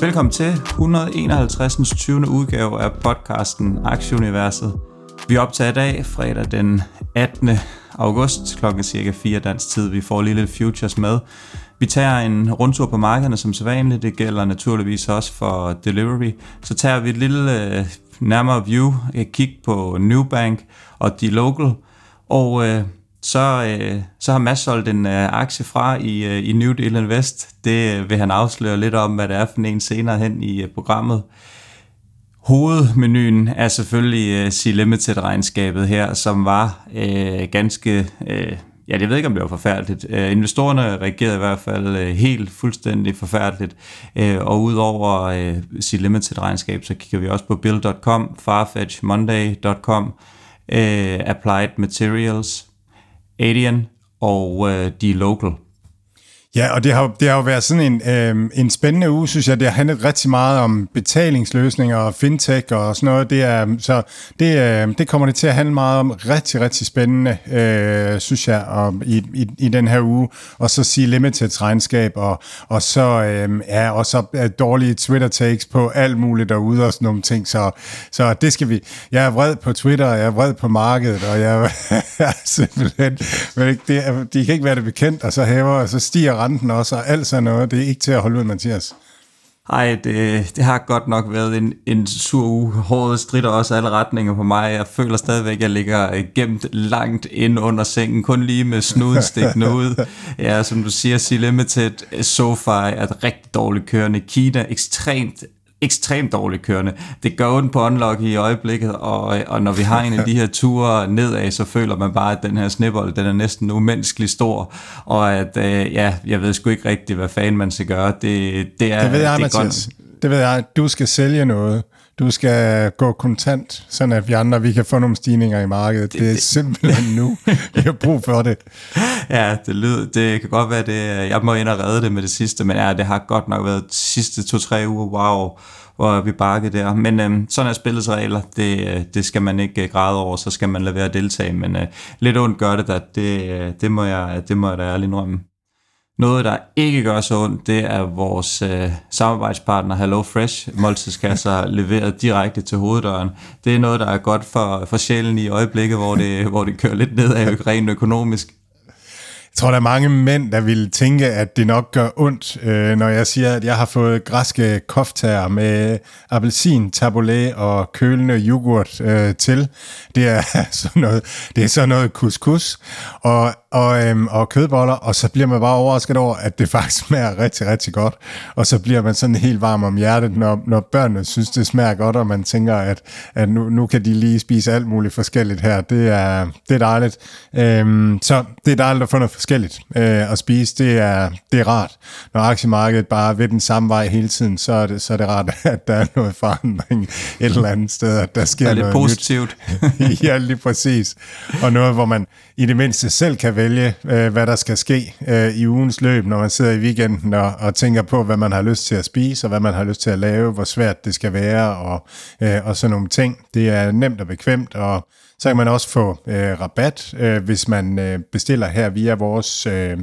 Velkommen til 151. 20. udgave af podcasten Aktieuniverset. Vi optager i dag, fredag den 18. august, klokken cirka 4 dansk tid. Vi får lige lidt futures med. Vi tager en rundtur på markederne som sædvanligt. Det gælder naturligvis også for delivery. Så tager vi et lille øh, nærmere view, et kig på Newbank og de local. Og øh, så, øh, så har Mads solgt en øh, aktie fra i, øh, i New Deal Invest. Det øh, vil han afsløre lidt om, hvad det er for en senere hen i øh, programmet. Hovedmenuen er selvfølgelig øh, C-Limited-regnskabet her, som var øh, ganske... Øh, ja, jeg ved ikke, om det var forfærdeligt. Øh, investorerne reagerede i hvert fald øh, helt fuldstændig forfærdeligt. Øh, og udover øh, C-Limited-regnskab, så kigger vi også på Bill.com, Farfetch, Monday.com, øh, Applied Materials, Adian og øh, de local. Ja, og det har, det har jo været sådan en, øh, en spændende uge, synes jeg. Det har handlet rigtig meget om betalingsløsninger og fintech og sådan noget. Det er, øhm, så det, øh, det kommer det til at handle meget om. Rigtig, rigtig spændende, øh, synes jeg, om, i, i, i den her uge. Og så sige limited regnskab, og, og så øh, ja, og så øh, dårlige Twitter-takes på alt muligt derude og sådan nogle ting. Så, så det skal vi... Jeg er vred på Twitter, jeg er vred på markedet, og jeg er simpelthen... Men det, de kan ikke være det bekendt, og så hæver, og så stiger renten også, og alt sådan noget. Det er ikke til at holde ud, Mathias. Ej, det, det har godt nok været en, en sur uge. Håret strider også alle retninger på mig. Jeg føler stadigvæk, at jeg ligger gemt langt ind under sengen, kun lige med snuden stikkende ud. Ja, som du siger, C-Limited, SoFi er et rigtig dårligt kørende. Kina, ekstremt ekstremt dårligt kørende. Det gør ondt på unlock i øjeblikket, og, og når vi har en af de her ture nedad, så føler man bare, at den her snibbold, den er næsten umenneskeligt stor, og at, øh, ja, jeg ved sgu ikke rigtigt, hvad fanden man skal gøre. Det, det, er, det ved jeg, det Mathias. Det ved jeg. Du skal sælge noget. Du skal gå kontant, sådan at vi andre vi kan få nogle stigninger i markedet. Det, det er det, simpelthen nu, vi har brug for det. Ja, det lyder, det kan godt være, det, jeg må ind og redde det med det sidste, men ja, det har godt nok været de sidste to-tre uger, wow, hvor vi bakkede der. Men øhm, sådan er spillets regler, det, det skal man ikke græde over, så skal man lade være at deltage, men øh, lidt ondt gør det da, det, det, må jeg, det må jeg da ærligt indrømme. Noget, der ikke gør så ondt, det er vores øh, samarbejdspartner Hello Fresh måltidskasser leveret direkte til hoveddøren. Det er noget, der er godt for, for sjælen i øjeblikket, hvor det, hvor det kører lidt ned af rent økonomisk. Jeg tror, der er mange mænd, der vil tænke, at det nok gør ondt, øh, når jeg siger, at jeg har fået græske koftager med appelsin, taboulet og kølende yoghurt øh, til. Det er sådan noget, det er sådan noget couscous og, og, øhm, og kødboller, og så bliver man bare overrasket over, at det faktisk smager rigtig, rigtig godt. Og så bliver man sådan helt varm om hjertet, når, når børnene synes, det smager godt, og man tænker, at, at nu, nu kan de lige spise alt muligt forskelligt her. Det er, det er dejligt. Øhm, så det er dejligt at få noget forskelligt øh, at spise. Det er, det er rart. Når aktiemarkedet bare ved den samme vej hele tiden, så er det, så er det rart, at der er noget forandring et eller andet sted, at der sker det er noget positivt. nyt. ja, lige præcis. Og noget, hvor man i det mindste selv kan vælge, øh, hvad der skal ske øh, i ugens løb, når man sidder i weekenden og, og tænker på, hvad man har lyst til at spise, og hvad man har lyst til at lave, hvor svært det skal være, og, øh, og sådan nogle ting. Det er nemt og bekvemt, og så kan man også få øh, rabat, øh, hvis man øh, bestiller her via vores, øh,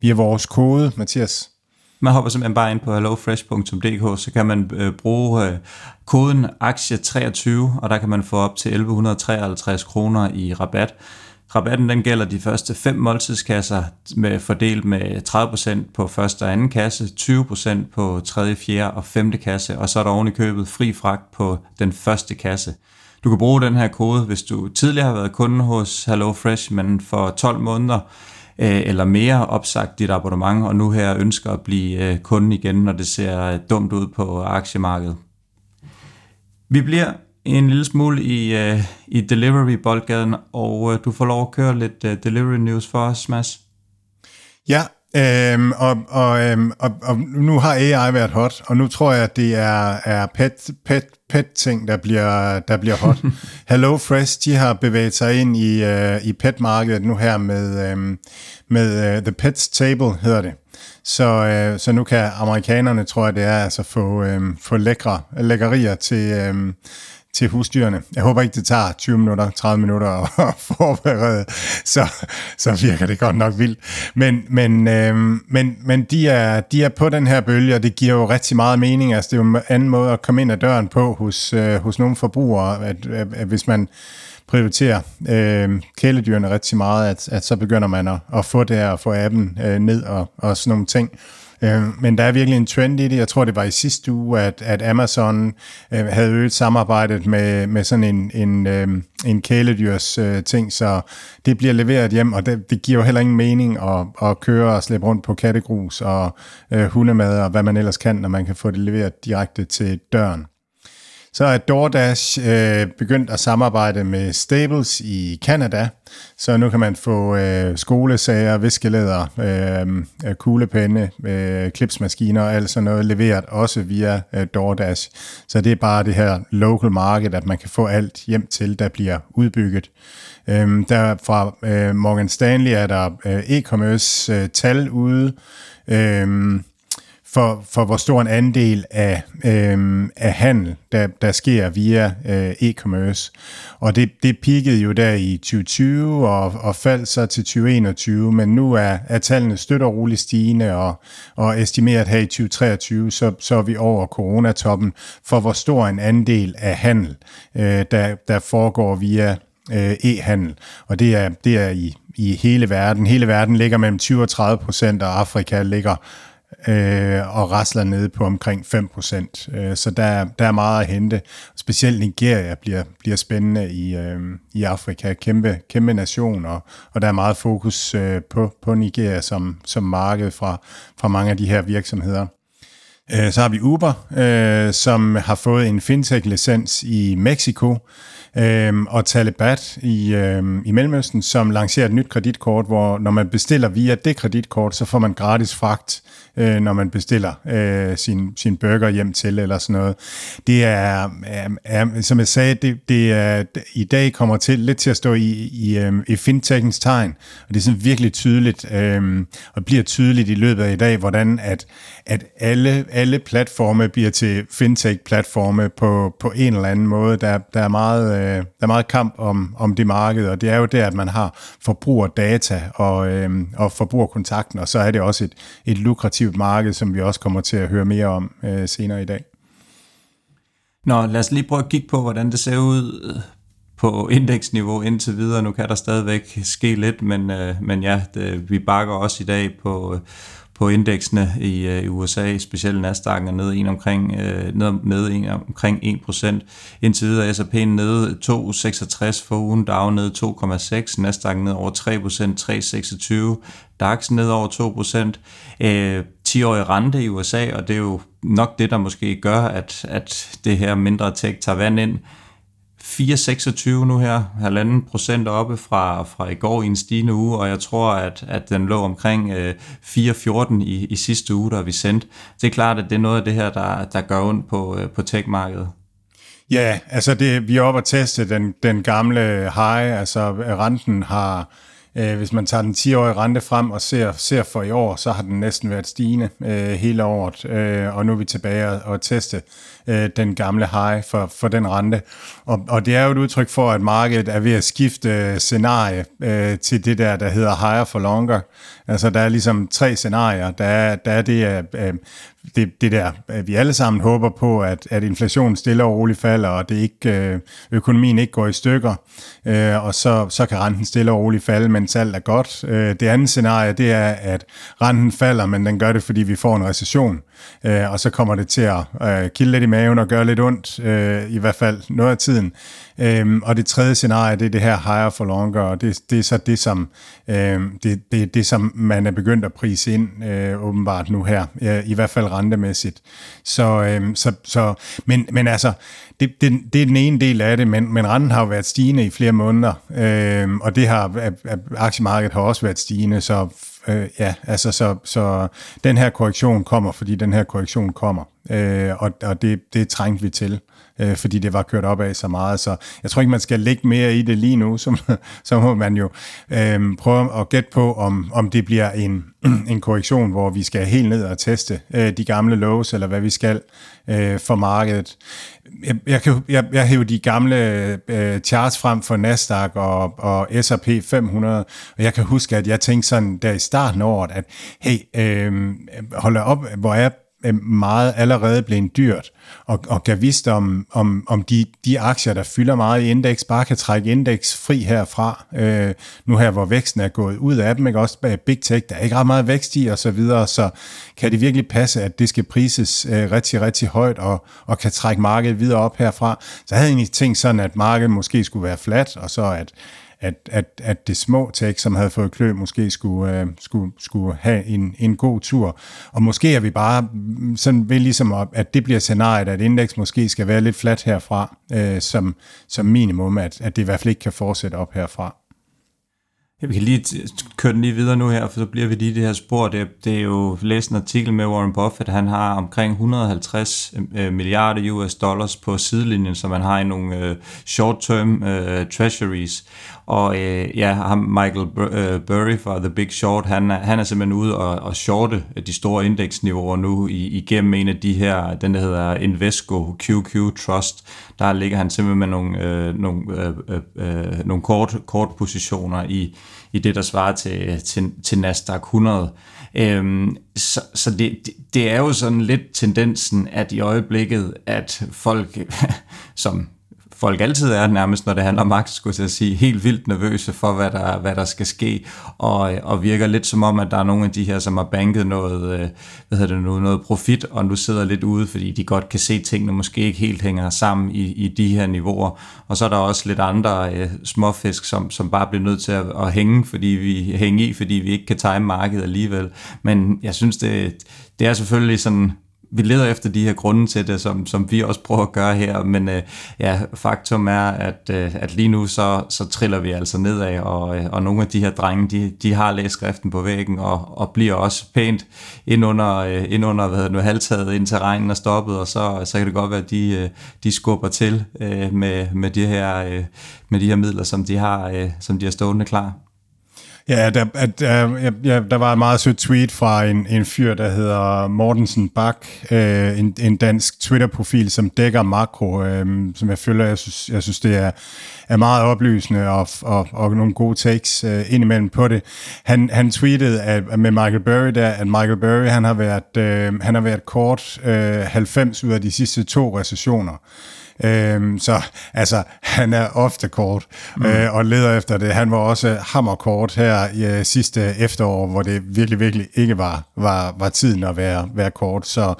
via vores kode, Mathias. Man hopper simpelthen bare ind på hellofresh.dk, så kan man øh, bruge øh, koden aktie23, og der kan man få op til 1153 kroner i rabat. Rabatten den gælder de første fem måltidskasser med fordelt med 30% på første og anden kasse, 20% på tredje, fjerde og femte kasse, og så er der oven i købet fri fragt på den første kasse. Du kan bruge den her kode, hvis du tidligere har været kunde hos HelloFresh, men for 12 måneder øh, eller mere opsagt dit abonnement, og nu her ønsker at blive øh, kunde igen, når det ser øh, dumt ud på aktiemarkedet. Vi bliver en lille smule i, uh, i delivery-boldgaden, og uh, du får lov at køre lidt uh, delivery news for os, Mads. Ja, Øhm, og, og, øhm, og, og nu har AI været hot, og nu tror jeg, at det er, er pet, pet, pet ting, der bliver, der bliver hot. Hello Fresh, de har bevæget sig ind i, uh, i pet-markedet nu her med, um, med uh, The Pets Table, hedder det. Så, uh, så nu kan amerikanerne, tror jeg det er, altså få, um, få lækre, lækkerier til, um, til husdyrene. Jeg håber ikke, det tager 20 minutter, 30 minutter at forberede, så, så virker det godt nok vildt. Men, men, øh, men, men de, er, de er på den her bølge, og det giver jo rigtig meget mening. Altså, det er jo en anden måde at komme ind ad døren på hos, øh, hos nogle forbrugere, at, at, at hvis man prioriterer øh, kæledyrene rigtig meget, at, at så begynder man at, at få det her, og få appen øh, ned og, og sådan nogle ting. Øh, men der er virkelig en trend i det. Jeg tror, det var i sidste uge, at, at Amazon øh, havde øget samarbejdet med, med sådan en, en, øh, en kæledyrs øh, ting, så det bliver leveret hjem, og det, det giver jo heller ingen mening at, at køre og slæbe rundt på kattegrus og øh, hundemad og hvad man ellers kan, når man kan få det leveret direkte til døren. Så er DoorDash øh, begyndt at samarbejde med Stables i Canada, så nu kan man få øh, skolesager, viskelæder, øh, øh kuglepenne, øh, klipsmaskiner og alt sådan noget leveret også via øh, DoorDash. Så det er bare det her local market, at man kan få alt hjem til, der bliver udbygget. Øh, der fra øh, Morgan Stanley er der øh, e-commerce øh, tal ude, øh, for, for hvor stor en andel af, øh, af handel, der, der sker via øh, e-commerce. Og det, det peakede jo der i 2020 og, og faldt så til 2021, men nu er, er tallene støtter roligt stigende, og, og estimeret her i 2023, så, så er vi over coronatoppen for hvor stor en andel af handel, øh, der, der foregår via øh, e-handel. Og det er, det er i, i hele verden. Hele verden ligger mellem 20 og 30 procent, og Afrika ligger øh, og rasler ned på omkring 5%. Øh, så der, der er meget at hente. Specielt Nigeria bliver, bliver spændende i, øh, i Afrika. Kæmpe, kæmpe nation, og, og der er meget fokus øh, på, på Nigeria som, som marked fra, fra mange af de her virksomheder. Øh, så har vi Uber, øh, som har fået en fintech-licens i Mexico, øh, og Talibat i, øh, i Mellemøsten, som lancerer et nyt kreditkort, hvor når man bestiller via det kreditkort, så får man gratis fragt øh, når man bestiller øh, sin, sin burger hjem til, eller sådan noget. Det er, er, er som jeg sagde, det, det er, i dag kommer til lidt til at stå i, i, øh, i fintechens tegn, og det er sådan virkelig tydeligt, øh, og bliver tydeligt i løbet af i dag, hvordan at, at alle, alle platforme bliver til fintech-platforme på, på en eller anden måde. Der, der, er meget, øh, der er meget kamp om, om det marked, og det er jo der, at man har forbrugerdata og, øh, og forbrugerkontakten, og så er det også et, et lukrativt marked, som vi også kommer til at høre mere om øh, senere i dag. Nå, lad os lige prøve at kigge på, hvordan det ser ud øh, på indeksniveau indtil videre. Nu kan der stadigvæk ske lidt, men, øh, men ja, det, vi bakker også i dag på, på indeksene i, øh, i USA, specielt Nasdaq er nede, en omkring, øh, ned, nede en, omkring 1%. Indtil videre S&P nede 2,66 for ugen, Dow nede 2,6, Nasdaq nede over 3%, 3,26, DAX ned over 2%. Øh, 10-årige rente i USA, og det er jo nok det, der måske gør, at, at det her mindre tech tager vand ind. 4,26 nu her, halvanden procent oppe fra, fra i går i en stigende uge, og jeg tror, at, at den lå omkring øh, 4,14 i, i sidste uge, der vi sendt. Det er klart, at det er noget af det her, der, der gør ondt på, øh, på tech-markedet. Ja, altså det, vi er oppe at teste den, den gamle high, altså øh, renten har, øh, hvis man tager den 10-årige rente frem og ser, ser for i år, så har den næsten været stigende øh, hele året, øh, og nu er vi tilbage og, og teste øh, den gamle high for, for den rente. Og, og det er jo et udtryk for, at markedet er ved at skifte øh, scenarie øh, til det der, der hedder higher for longer. Altså der er ligesom tre scenarier. Der er, der er det, øh, det, det der, vi alle sammen håber på, at, at inflationen stille og roligt falder, og det ikke, øh, økonomien ikke går i stykker, øh, og så, så kan renten stille og roligt falde, mens alt er godt. Øh, det andet scenarie, det er, at renten falder, men den gør det, fordi vi får en recession, Øh, og så kommer det til at øh, kilde lidt i maven og gøre lidt ondt, øh, i hvert fald noget af tiden. Øh, og det tredje scenarie, det er det her higher for longer, og det, det er så det, som, øh, det, det, det, som man er begyndt at prise ind øh, åbenbart nu her, øh, i hvert fald rentemæssigt. Så, øh, så, så, men, men altså, det, det, det er den ene del af det, men, men renten har jo været stigende i flere måneder, øh, og det har, aktiemarkedet har også været stigende, så øh, ja, altså så, så den her korrektion kommer, fordi den her korrektion kommer, øh, og, og det, det trængte vi til øh, fordi det var kørt op af så meget. Så jeg tror ikke, man skal lægge mere i det lige nu, så, så må man jo øh, prøve at gætte på, om, om det bliver en, en korrektion, hvor vi skal helt ned og teste øh, de gamle lows, eller hvad vi skal øh, for markedet. Jeg, jeg, kan, jeg, jeg hæver de gamle øh, charts frem for Nasdaq og, og S&P 500, og jeg kan huske, at jeg tænkte sådan der i starten af året, at hey, øh, hold op, hvor er Øh, meget allerede blevet dyrt, og, og kan vidste om, om, om de, de aktier, der fylder meget i indeks, bare kan trække indeks fri herfra, øh, nu her, hvor væksten er gået ud af dem, ikke? også Big Tech, der er ikke ret meget vækst i, og så videre, så kan det virkelig passe, at det skal prises øh, rigtig, rigtig højt, og, og kan trække markedet videre op herfra. Så jeg havde egentlig tænkt sådan, at markedet måske skulle være flat, og så at at, at, at det små tech, som havde fået klø, måske skulle, øh, skulle, skulle have en, en god tur. Og måske er vi bare mm, sådan ved ligesom, at, at det bliver scenariet, at indeks måske skal være lidt flat herfra, øh, som, som minimum, at, at det i hvert fald ikke kan fortsætte op herfra. Ja, vi kan lige køre den lige videre nu her, for så bliver vi lige det her spor. Det, det er jo læst en artikel med Warren Buffett. Han har omkring 150 øh, milliarder US dollars på sidelinjen, som man har i nogle øh, short-term øh, treasuries. Og øh, ja, ham Michael øh, Burry fra The Big Short, han er, han er simpelthen ude og, og shorte de store indeksniveauer nu i, igennem en af de her, den der hedder Invesco QQ Trust. Der ligger han simpelthen med nogle, øh, nogle, øh, øh, øh nogle kort, kort positioner i, i det, der svarer til, til, til Nasdaq 100. Øhm, så så det, det er jo sådan lidt tendensen, at i øjeblikket, at folk, som folk altid er nærmest, når det handler om aktier, skulle jeg sige, helt vildt nervøse for, hvad der, hvad der skal ske, og, og virker lidt som om, at der er nogle af de her, som har banket noget, øh, hvad hedder det nu, noget profit, og nu sidder lidt ude, fordi de godt kan se, at tingene måske ikke helt hænger sammen i, i de her niveauer. Og så er der også lidt andre øh, småfisk, som, som bare bliver nødt til at, at hænge, fordi vi hænger i, fordi vi ikke kan time markedet alligevel. Men jeg synes, det, det er selvfølgelig sådan vi leder efter de her grunde til det, som, som vi også prøver at gøre her, men øh, ja, faktum er, at, øh, at lige nu så, så triller vi altså nedad, og, øh, og nogle af de her drenge, de, de har læst skriften på væggen, og, og bliver også pænt ind under, øh, ind under hvad hedder nu, halvtaget, indtil regnen er stoppet, og så, så kan det godt være, at de, øh, de skubber til øh, med, med, de her, øh, med de her midler, som de har, øh, som de har stående klar. Ja, der, at, uh, ja, der var et meget sødt tweet fra en, en fyr, der hedder Mortensen Bak, øh, en, en dansk Twitter-profil, som dækker makro, øh, som jeg føler, jeg synes, jeg synes det er, er meget oplysende og, og, og nogle gode takes øh, indimellem på det. Han, han tweetede at, med Michael Burry der, at Michael Burry han har været, øh, han har været kort øh, 90 ud af de sidste to recessioner. Øhm, så altså, han er ofte kort mm. øh, og leder efter det. Han var også hammerkort her i øh, sidste efterår, hvor det virkelig, virkelig ikke var, var, var tiden at være, være kort. Så,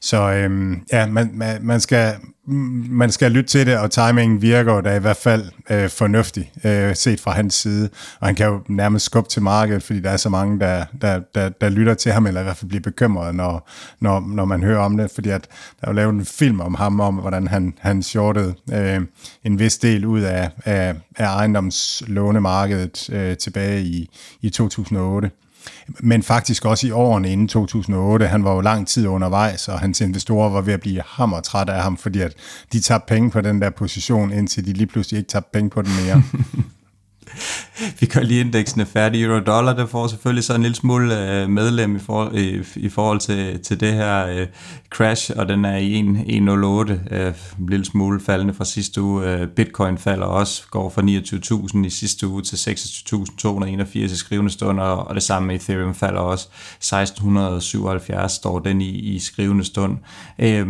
så øhm, ja, man, man, man skal Mm, man skal lytte til det, og timingen virker da i hvert fald øh, fornuftig, øh, set fra hans side. Og han kan jo nærmest skubbe til markedet, fordi der er så mange, der, der, der, der lytter til ham, eller i hvert fald bliver bekymret, når, når, når man hører om det. Fordi at der er jo lavet en film om ham, om hvordan han, han shortede øh, en vis del ud af, af, af ejendomslånemarkedet øh, tilbage i, i 2008 men faktisk også i årene inden 2008. Han var jo lang tid undervejs, og hans investorer var ved at blive hammertrætte af ham, fordi at de tabte penge på den der position, indtil de lige pludselig ikke tabte penge på den mere. vi gør lige indeksene færdige. Euro dollar, der får selvfølgelig så en lille smule øh, medlem i, for, i, i forhold til, til det her øh, crash, og den er i 1.08, øh, en lille smule faldende fra sidste uge. Øh, Bitcoin falder også, går fra 29.000 i sidste uge til 26.281 i skrivende stund, og, og det samme med Ethereum falder også. 1.677 står den i, i skrivende stund. Øh,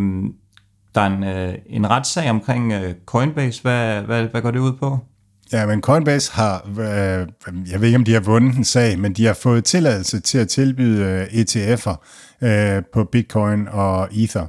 der er en, øh, en retssag omkring øh, Coinbase. Hvad, hvad, hvad går det ud på? Ja, men Coinbase har, øh, jeg ved ikke om de har vundet en sag, men de har fået tilladelse til at tilbyde øh, ETF'er øh, på Bitcoin og Ether.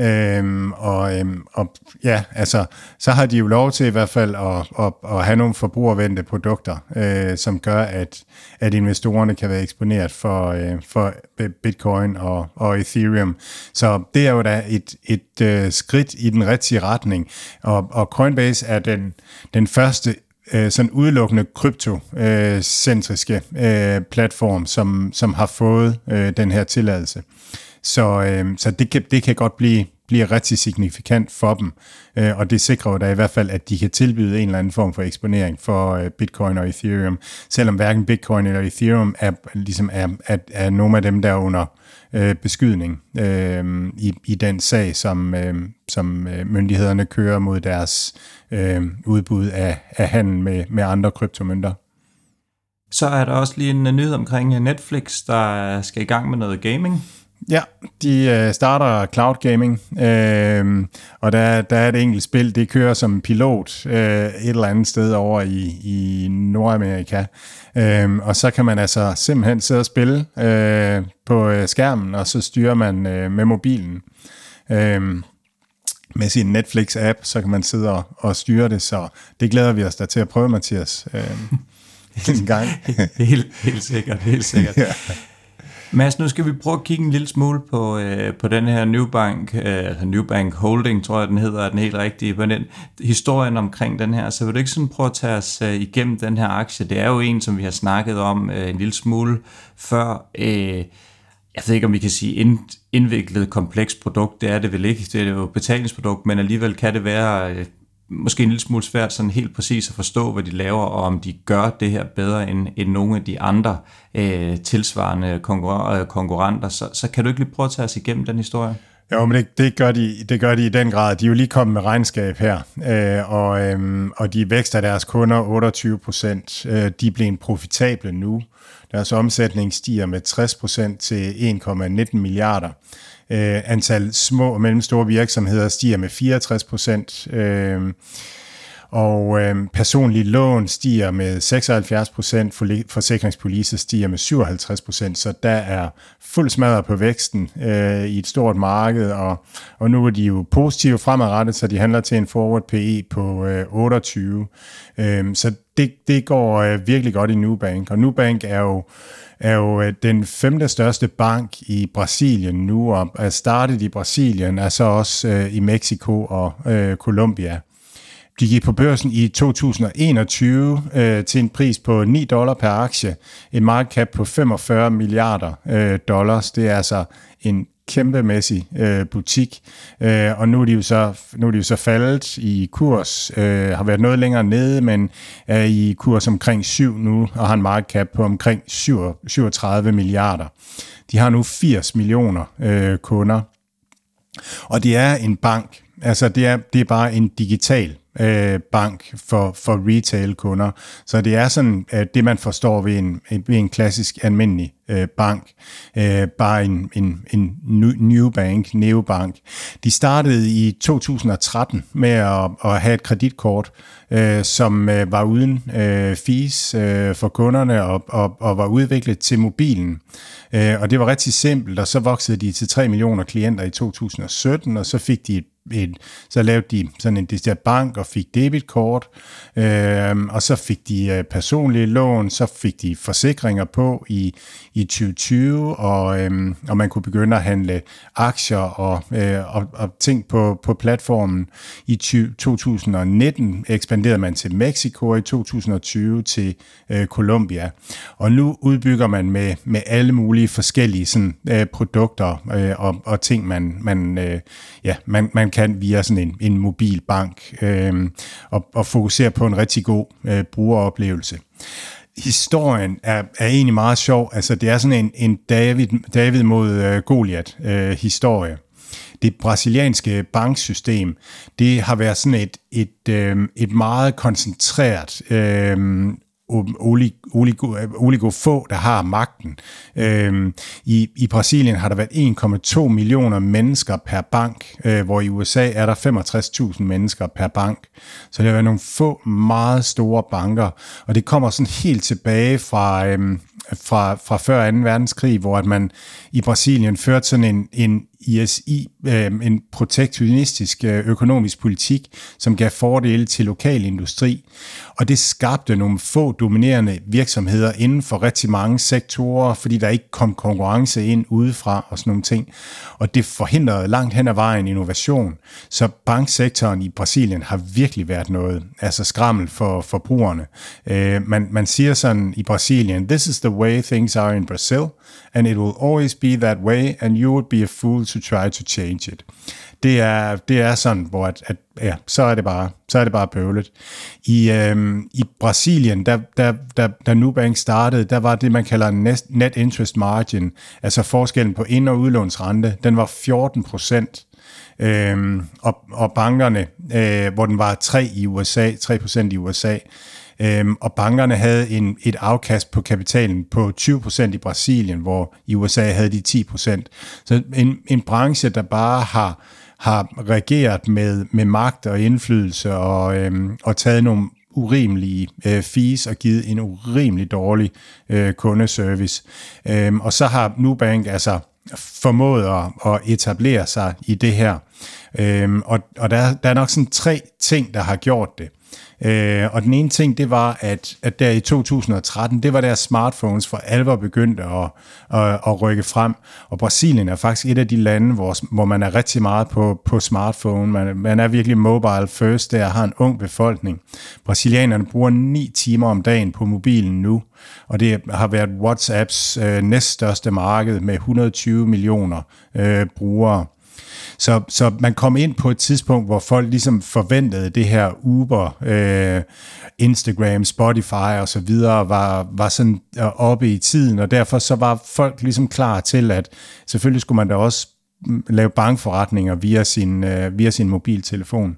Øhm, og, øhm, og ja, altså, så har de jo lov til i hvert fald at, at, at have nogle forbrugervendte produkter, øh, som gør, at, at investorerne kan være eksponeret for, øh, for Bitcoin og, og Ethereum. Så det er jo da et, et øh, skridt i den rigtige retning. Og, og Coinbase er den, den første øh, sådan udelukkende kryptocentriske øh, platform, som, som har fået øh, den her tilladelse. Så, øh, så det, kan, det kan godt blive, bliver rigtig signifikant for dem, øh, og det sikrer jo da i hvert fald, at de kan tilbyde en eller anden form for eksponering for øh, Bitcoin og Ethereum, selvom hverken Bitcoin eller Ethereum er, ligesom er, er, er nogle af dem, der er under øh, beskydning øh, i, i den sag, som, øh, som øh, myndighederne kører mod deres øh, udbud af, af handel med, med andre kryptomønter. Så er der også lige en nyhed omkring Netflix, der skal i gang med noget gaming. Ja, de øh, starter cloud gaming, øh, og der, der er et enkelt spil, det kører som pilot øh, et eller andet sted over i, i Nordamerika. Øh, og så kan man altså simpelthen sidde og spille øh, på øh, skærmen, og så styrer man øh, med mobilen. Øh, med sin Netflix-app, så kan man sidde og, og styre det, så det glæder vi os da til at prøve, Mathias, øh, en gang. helt, helt sikkert, helt sikkert. ja. Mads, nu skal vi prøve at kigge en lille smule på, øh, på den her Newbank, øh, altså Newbank Holding, tror jeg den hedder, er den helt rigtige, på den historien omkring den her. Så vil du ikke sådan prøve at tage os øh, igennem den her aktie? Det er jo en, som vi har snakket om øh, en lille smule før. Øh, jeg ved ikke, om vi kan sige ind, indviklet, komplekst produkt. Det er det vel ikke. Det er jo et betalingsprodukt, men alligevel kan det være øh, måske en lille smule svært sådan helt præcis at forstå, hvad de laver, og om de gør det her bedre end, end nogle af de andre øh, tilsvarende konkurrenter, øh, konkurrenter. Så, så kan du ikke lige prøve at tage os igennem den historie? Jo, men det, det, gør de, det gør de i den grad. De er jo lige kommet med regnskab her, øh, og, øh, og de vækster deres kunder 28 procent. Øh, de bliver profitable nu. Deres omsætning stiger med 60 procent til 1,19 milliarder. Øh, antal små og mellemstore virksomheder stiger med 64 procent. Øh, og øh, personlige lån stiger med 76 procent, forsikringspolice stiger med 57 procent, så der er fuld smadret på væksten øh, i et stort marked, og, og nu er de jo positive fremadrettet, så de handler til en forward PE på øh, 28. Øh, så det, det går øh, virkelig godt i Nubank, og Nubank er jo er jo øh, den femte største bank i Brasilien nu, og er startet i Brasilien, er så også øh, i Mexico og øh, Colombia. De gik på børsen i 2021 øh, til en pris på 9 dollar per aktie, en market cap på 45 milliarder øh, dollars. Det er altså en kæmpemæssig øh, butik, øh, og nu er, de jo så, nu er de jo så faldet i kurs, øh, har været noget længere nede, men er i kurs omkring 7 nu, og har en market cap på omkring 7, 37 milliarder. De har nu 80 millioner øh, kunder, og det er en bank, altså det er, det er bare en digital øh, bank for, for retail-kunder. Så det er sådan at det, man forstår ved en, ved en klassisk almindelig øh, bank. Øh, bare en, en, en new bank, neobank. De startede i 2013 med at, at have et kreditkort, øh, som øh, var uden øh, fees øh, for kunderne og, og, og var udviklet til mobilen. Øh, og det var rigtig simpelt, og så voksede de til 3 millioner klienter i 2017, og så fik de et et, så lavede de sådan en decideret bank og fik debitkort, øh, og så fik de øh, personlige lån, så fik de forsikringer på i, i 2020, og, øh, og man kunne begynde at handle aktier og, øh, og, og ting på, på platformen. I 20, 2019 ekspanderede man til Mexico, i 2020 til øh, Colombia, og nu udbygger man med, med alle mulige forskellige sådan, øh, produkter øh, og, og ting, man, man, øh, ja, man, man kan kan via sådan en, en mobil bank øh, og, og fokusere på en rigtig god øh, brugeroplevelse. Historien er, er egentlig meget sjov. Altså, det er sådan en, en David, David mod øh, Goliath øh, historie. Det brasilianske banksystem, det har været sådan et, et, øh, et meget koncentreret øh, oligo, oligo få, der har magten. Øhm, i, I Brasilien har der været 1,2 millioner mennesker per bank, øh, hvor i USA er der 65.000 mennesker per bank. Så det har været nogle få meget store banker, og det kommer sådan helt tilbage fra, øhm, fra, fra før 2. verdenskrig, hvor at man i Brasilien førte sådan en, en ISI, øh, en protektionistisk øh, økonomisk politik, som gav fordele til lokal industri. Og det skabte nogle få dominerende virksomheder inden for rigtig mange sektorer, fordi der ikke kom konkurrence ind udefra og sådan nogle ting. Og det forhindrede langt hen ad vejen innovation. Så banksektoren i Brasilien har virkelig været noget, altså skrammel for forbrugerne. Øh, man, man siger sådan i Brasilien, this is the way things are in Brazil, and it will always be that way, and you would be a fool to try to change it. Det er, det er sådan, hvor at, at, ja, så er det bare, så er det bare bøvlet. I, øhm, i Brasilien, da, da, da, da Nubank startede, der var det, man kalder net, net interest margin, altså forskellen på ind- og udlånsrente, den var 14 procent øh, og, og bankerne, øh, hvor den var 3 i USA, 3% i USA, øh, og bankerne havde en, et afkast på kapitalen på 20% i Brasilien, hvor i USA havde de 10%. Så en, en branche, der bare har, har reageret med, med magt og indflydelse og, øhm, og taget nogle urimelige øh, fees og givet en urimelig dårlig øh, kundeservice. Øhm, og så har Nubank altså formået at, at etablere sig i det her. Øhm, og og der, der er nok sådan tre ting, der har gjort det. Øh, og den ene ting, det var, at, at der i 2013, det var der smartphones for alvor begyndte at, at, at rykke frem. Og Brasilien er faktisk et af de lande, hvor, hvor man er rigtig meget på, på smartphone. Man, man er virkelig mobile first, der har en ung befolkning. Brasilianerne bruger 9 timer om dagen på mobilen nu, og det har været WhatsApps øh, næststørste marked med 120 millioner øh, brugere. Så, så man kom ind på et tidspunkt, hvor folk ligesom forventede det her Uber, øh, Instagram, Spotify og så videre var, var sådan øh, oppe i tiden, og derfor så var folk ligesom klar til, at selvfølgelig skulle man da også mm, lave bankforretninger via sin, øh, via sin mobiltelefon.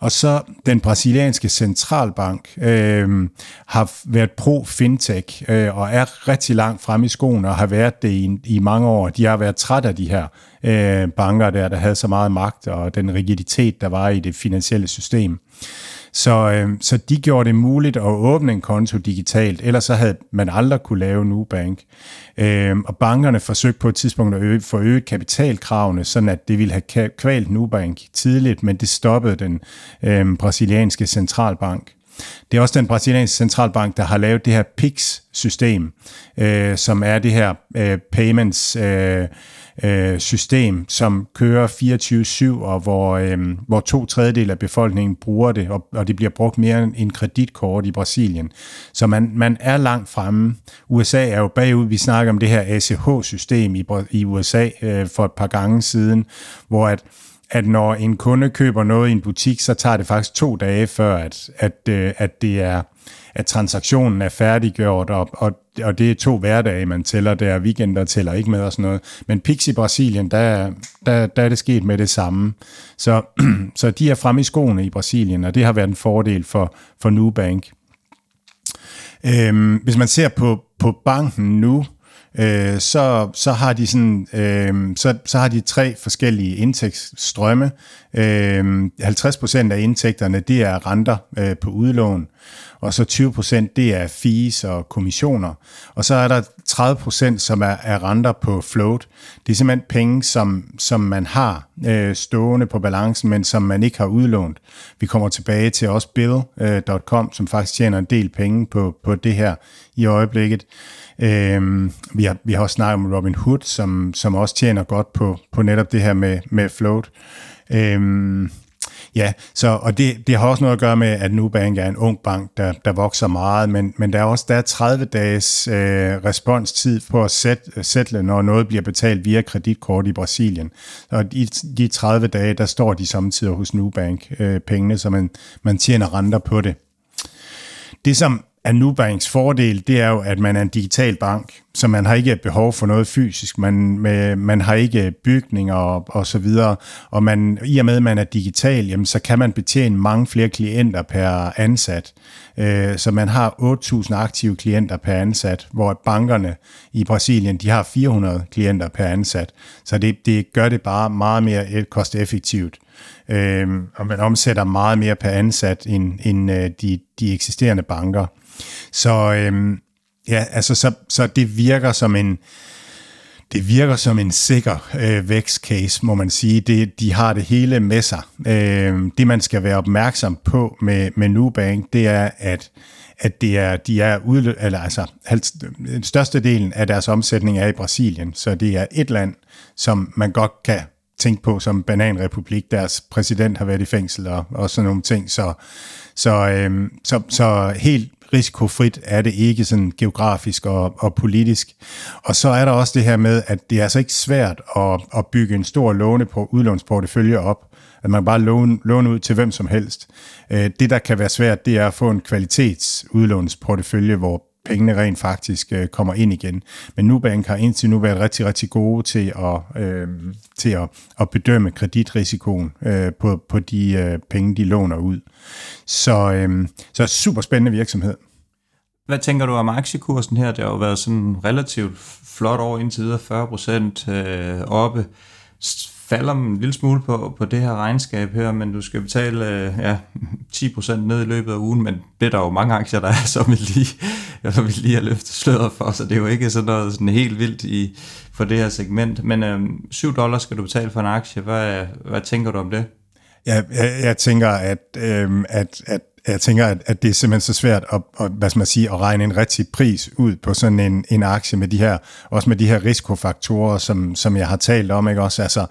Og så den brasilianske centralbank øh, har været pro-fintech øh, og er rigtig langt frem i skoen og har været det i, i mange år. De har været træt af de her øh, banker der, der havde så meget magt og den rigiditet, der var i det finansielle system. Så, øh, så de gjorde det muligt at åbne en konto digitalt, ellers så havde man aldrig kunne lave Nubank. Øh, og bankerne forsøgte på et tidspunkt at øge, forøge kapitalkravene, sådan at det ville have kvalt Nubank tidligt, men det stoppede den øh, brasilianske centralbank. Det er også den brasilianske centralbank, der har lavet det her PIX-system, øh, som er det her øh, payments... Øh, øh, system, som kører 24-7, og hvor, øh, hvor to tredjedel af befolkningen bruger det, og, og det bliver brugt mere end en kreditkort i Brasilien. Så man, man er langt fremme. USA er jo bagud. Vi snakker om det her ACH-system i, i USA øh, for et par gange siden, hvor at at når en kunde køber noget i en butik, så tager det faktisk to dage før, at, at, øh, at det er at transaktionen er færdiggjort, og, og, og det er to hverdage, man tæller der, weekender tæller ikke med og sådan noget. Men Pix i Brasilien, der, der, der er det sket med det samme. Så, så de er fremme i skoene i Brasilien, og det har været en fordel for, for Nubank. Øhm, hvis man ser på, på banken nu, øh, så, så, har de sådan, øh, så, så har de tre forskellige indtægtsstrømme. Øh, 50% af indtægterne, det er renter øh, på udlån og så 20% det er fees og kommissioner. Og så er der 30% som er, er renter på float. Det er simpelthen penge, som, som man har øh, stående på balancen, men som man ikke har udlånt. Vi kommer tilbage til også Bill.com, øh, som faktisk tjener en del penge på, på det her i øjeblikket. Øh, vi, har, vi har også snakket om Robin Hood, som, som også tjener godt på, på netop det her med, med float. Øh, Ja, så, og det, det har også noget at gøre med, at Nubank er en ung bank, der, der vokser meget, men, men der er også der er 30 dages øh, responstid på at sætte, sætte, når noget bliver betalt via kreditkort i Brasilien. Og i de 30 dage, der står de samtidig hos Nubank øh, pengene, så man, man tjener renter på det. Det, som af Nubanks fordel, det er jo, at man er en digital bank, så man har ikke behov for noget fysisk. Man, med, man har ikke bygninger og, og så videre. Og man, i og med, at man er digital, jamen, så kan man betjene mange flere klienter per ansat. Øh, så man har 8.000 aktive klienter per ansat, hvor bankerne i Brasilien, de har 400 klienter per ansat. Så det, det gør det bare meget mere e- kosteffektivt. Øh, og man omsætter meget mere per ansat end, end øh, de, de eksisterende banker. Så øhm, ja, altså så, så det virker som en det virker som en sikker øh, vækstcase, må man sige. Det, de har det hele med sig. Øh, det, man skal være opmærksom på med, med Nubank, det er, at at det er, de er udlø- eller altså, den øh, største delen af deres omsætning er i Brasilien, så det er et land, som man godt kan tænke på som bananrepublik. Deres præsident har været i fængsel og, og sådan nogle ting, så, så, øh, så, så helt risikofrit er det ikke sådan geografisk og, og politisk. Og så er der også det her med, at det er altså ikke svært at, at bygge en stor låne på udlånsportefølje op, at man bare låne, låne ud til hvem som helst. Øh, det, der kan være svært, det er at få en kvalitetsudlånsportefølje, hvor pengene rent faktisk øh, kommer ind igen. Men Nubank har indtil nu været rigtig, rigtig gode til at, øh, til at, at bedømme kreditrisikoen øh, på, på de øh, penge, de låner ud. Så, øh, så super spændende virksomhed. Hvad tænker du om aktiekursen her? Det har jo været sådan relativt flot over indtil videre, 40 procent øh, oppe falder en lille smule på, på det her regnskab her, men du skal betale øh, ja, 10% ned i løbet af ugen, men det er der jo mange aktier, der er, som vi lige, som vi lige har løftet sløret for, så det er jo ikke sådan noget sådan helt vildt i, for det her segment. Men øhm, 7 dollars skal du betale for en aktie. Hvad, hvad tænker du om det? Ja, jeg, jeg tænker, at, øhm, at, at jeg tænker, at, at det er simpelthen så svært at, at, hvad skal man sige, at regne en rigtig pris ud på sådan en, en aktie med de her, også med de her risikofaktorer, som, som jeg har talt om, ikke også? Altså,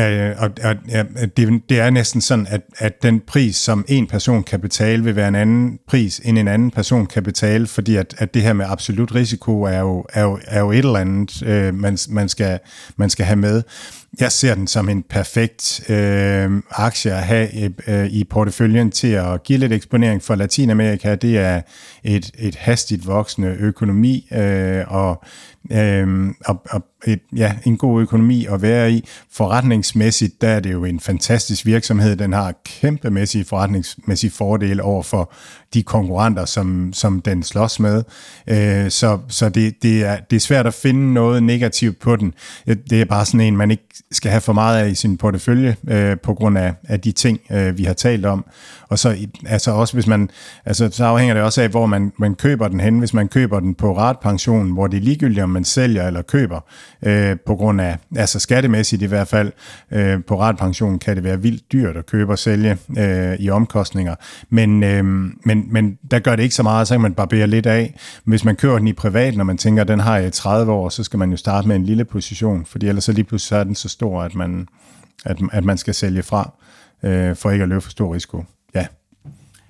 Øh, og, og ja, det, det er næsten sådan, at, at den pris, som en person kan betale, vil være en anden pris, end en anden person kan betale, fordi at, at det her med absolut risiko er jo, er jo, er jo et eller andet, øh, man, man, skal, man skal have med. Jeg ser den som en perfekt øh, aktie at have øh, øh, i porteføljen til at give lidt eksponering for Latinamerika. Det er et, et hastigt voksende økonomi, øh, og øh, og, og et, ja, en god økonomi at være i. Forretningsmæssigt, der er det jo en fantastisk virksomhed. Den har kæmpemæssige forretningsmæssige fordele over for de konkurrenter, som, som den slås med. Øh, så så det, det, er, det er svært at finde noget negativt på den. Øh, det er bare sådan en, man ikke skal have for meget af i sin portefølje, øh, på grund af, af de ting, øh, vi har talt om. Og så altså også hvis man, altså så afhænger det også af, hvor man, man køber den hen. Hvis man køber den på ratpension, hvor det er ligegyldigt, om man sælger eller køber, øh, på grund af, altså skattemæssigt i hvert fald, øh, på ratpension kan det være vildt dyrt at købe og sælge øh, i omkostninger. Men, øh, men, men der gør det ikke så meget, så kan man barbere lidt af. Hvis man køber den i privat, når man tænker, at den har jeg i 30 år, så skal man jo starte med en lille position, fordi ellers så lige pludselig så er den så stor, at man, at, at man skal sælge fra, øh, for ikke at løbe for stor risiko. Ja.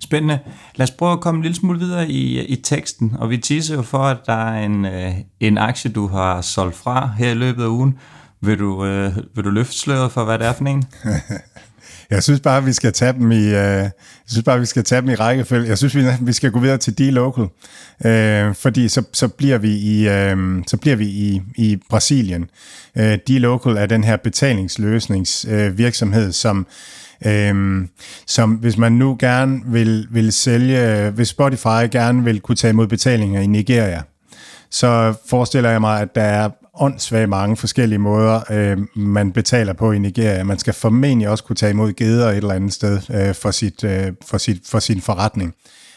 Spændende. Lad os prøve at komme en lille smule videre i, i teksten, og vi teaser jo for, at der er en, øh, en aktie, du har solgt fra her i løbet af ugen. Vil du, øh, vil du løfte sløret for, hvad det er for en? Jeg synes bare, vi skal tage dem i, øh, jeg synes bare, vi skal tage dem i rækkefølge. Jeg synes, vi, vi skal gå videre til de local, øh, fordi så, så bliver vi i, øh, så bliver vi i, i Brasilien. Øh, de local er den her betalingsløsningsvirksomhed, øh, som Øhm, som hvis man nu gerne vil, vil sælge, hvis Spotify gerne vil kunne tage imod betalinger i Nigeria, så forestiller jeg mig, at der er åndssvagt mange forskellige måder, øh, man betaler på i Nigeria. Man skal formentlig også kunne tage imod geder et eller andet sted øh, for, sit, øh, for, sit, for sin forretning.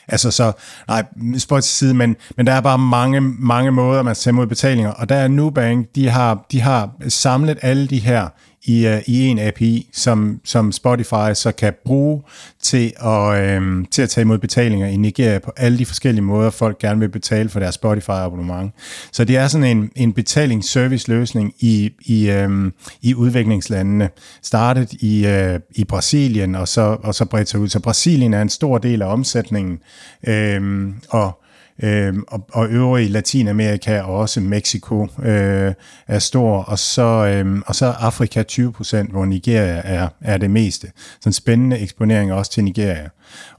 Altså så, nej, spøjt til side, men, men der er bare mange, mange måder, man skal tage imod betalinger, og der er Nubank, de har, de har samlet alle de her i, uh, i en API, som, som Spotify så kan bruge til at, øhm, til at tage imod betalinger i Nigeria på alle de forskellige måder, folk gerne vil betale for deres Spotify-abonnement. Så det er sådan en, en betalingsservice-løsning i, i, øhm, i udviklingslandene. Startet i, øh, i Brasilien, og så, og så bredt sig ud. Så Brasilien er en stor del af omsætningen, øhm, og øh, og, og øvrige Latinamerika og også Mexico øh, er stor, og så, øh, og så Afrika 20 procent, hvor Nigeria er, er det meste. Så en spændende eksponering også til Nigeria.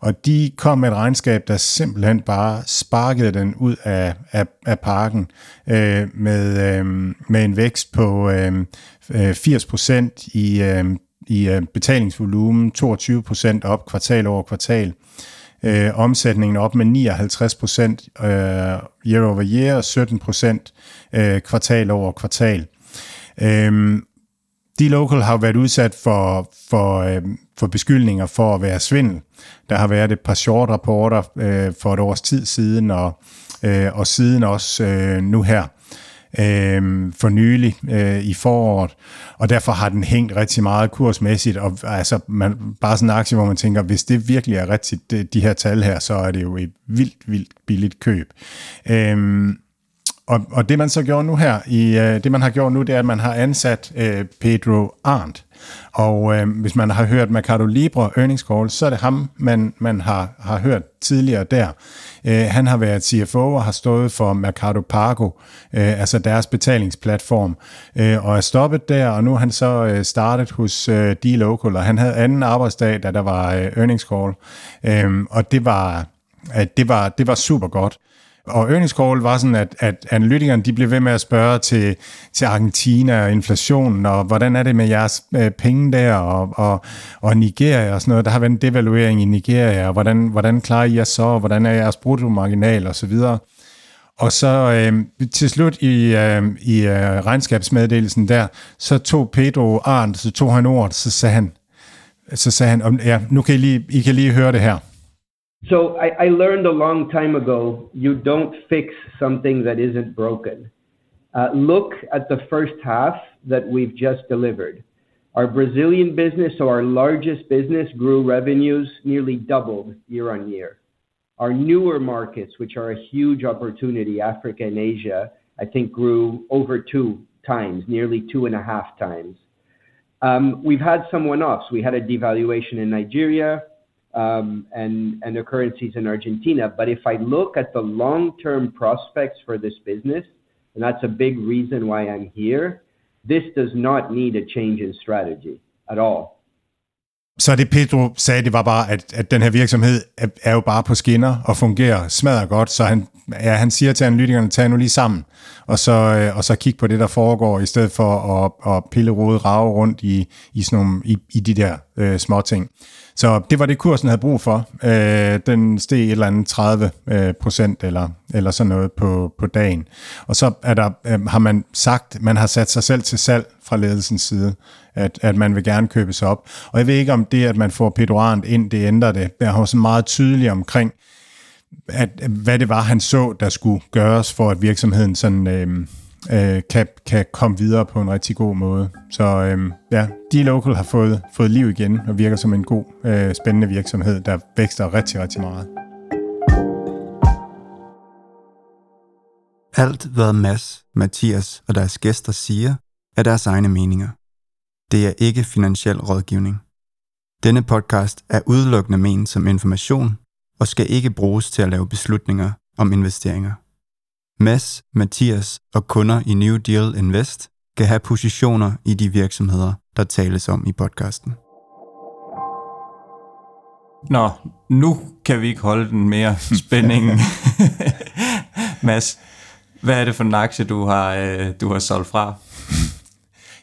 Og de kom med et regnskab, der simpelthen bare sparkede den ud af, af, af parken øh, med, øh, med en vækst på øhm, øh, 80 procent i, øhm, øh, i betalingsvolumen, 22 procent op kvartal over kvartal øh, omsætningen op med 59 procent øh, year over year og 17 procent øh, kvartal over kvartal. Øh, de local har været udsat for, for, øh, for beskyldninger for at være svindel. Der har været et par short rapporter øh, for et års tid siden, og, øh, og siden også øh, nu her øh, for nylig øh, i foråret, og derfor har den hængt rigtig meget kursmæssigt, og altså man, bare sådan en aktie, hvor man tænker, hvis det virkelig er rigtigt, det, de her tal her, så er det jo et vildt, vildt billigt køb. Øh, og, og det man så gjorde nu her, i, øh, det man har gjort nu, det er, at man har ansat øh, Pedro Arndt. Og øh, hvis man har hørt Mercado Libre earnings call, så er det ham, man, man har, har hørt tidligere der. Øh, han har været CFO og har stået for Mercado Pago, øh, altså deres betalingsplatform, øh, og er stoppet der, og nu er han så øh, startet hos øh, D-Local, og han havde anden arbejdsdag, da der var øh, earnings call, øh, og det var, at det var, det var super godt. Og earnings call var sådan, at, at analytikerne de blev ved med at spørge til, til Argentina og inflationen, og hvordan er det med jeres øh, penge der, og, og, og Nigeria og sådan noget. Der har været en devaluering i Nigeria, og hvordan, hvordan klarer I jer så, og hvordan er jeres bruttomarginal og så videre. Og så øh, til slut i, øh, i øh, regnskabsmeddelelsen der, så tog Pedro Arndt, så tog han ordet, så sagde han, så sagde han, ja, nu kan I lige, I kan lige høre det her. So I, I, learned a long time ago you don't fix something that isn't broken. Uh, look at the first half that we've just delivered. Our Brazilian business, so our largest business, grew revenues nearly doubled year on year. Our newer markets, which are a huge opportunity, Africa and Asia, I think grew over two times, nearly two and a half times. Um, we've had some one offs. We had a devaluation in Nigeria Um, and, and the currencies in Argentina. But if I look at the long-term prospects for this business, and that's a big reason why I'm here, this does not need a change in strategy at all. Så det Pedro sagde, det var bare, at, at den her virksomhed er, er jo bare på skinner og fungerer smadret godt, så han, ja, han siger til analytikerne, tag nu lige sammen, og så, øh, og så kig på det, der foregår, i stedet for at, at pille rode rave rundt i, i, sådan nogle, i, i de der øh, små ting. Så det var det, kursen havde brug for. Øh, den steg et eller andet 30 øh, procent eller, eller sådan noget på, på dagen. Og så er der, øh, har man sagt, man har sat sig selv til salg fra ledelsens side, at, at man vil gerne købe sig op. Og jeg ved ikke, om det, at man får Pedro ind, det ændrer det. Jeg har så meget tydeligt omkring, at, hvad det var, han så, der skulle gøres for, at virksomheden sådan... Øh, øh, kan, kan komme videre på en rigtig god måde. Så øh, ja, D-Local har fået, fået liv igen og virker som en god, øh, spændende virksomhed, der vækster rigtig, rigtig meget. Alt, hvad Mads, Mathias og deres gæster siger, er deres egne meninger. Det er ikke finansiel rådgivning. Denne podcast er udelukkende ment som information og skal ikke bruges til at lave beslutninger om investeringer. Mads, Mathias og kunder i New Deal Invest kan have positioner i de virksomheder, der tales om i podcasten. Nå, nu kan vi ikke holde den mere spænding. Mads, hvad er det for en aktie, du har, øh, du har solgt fra?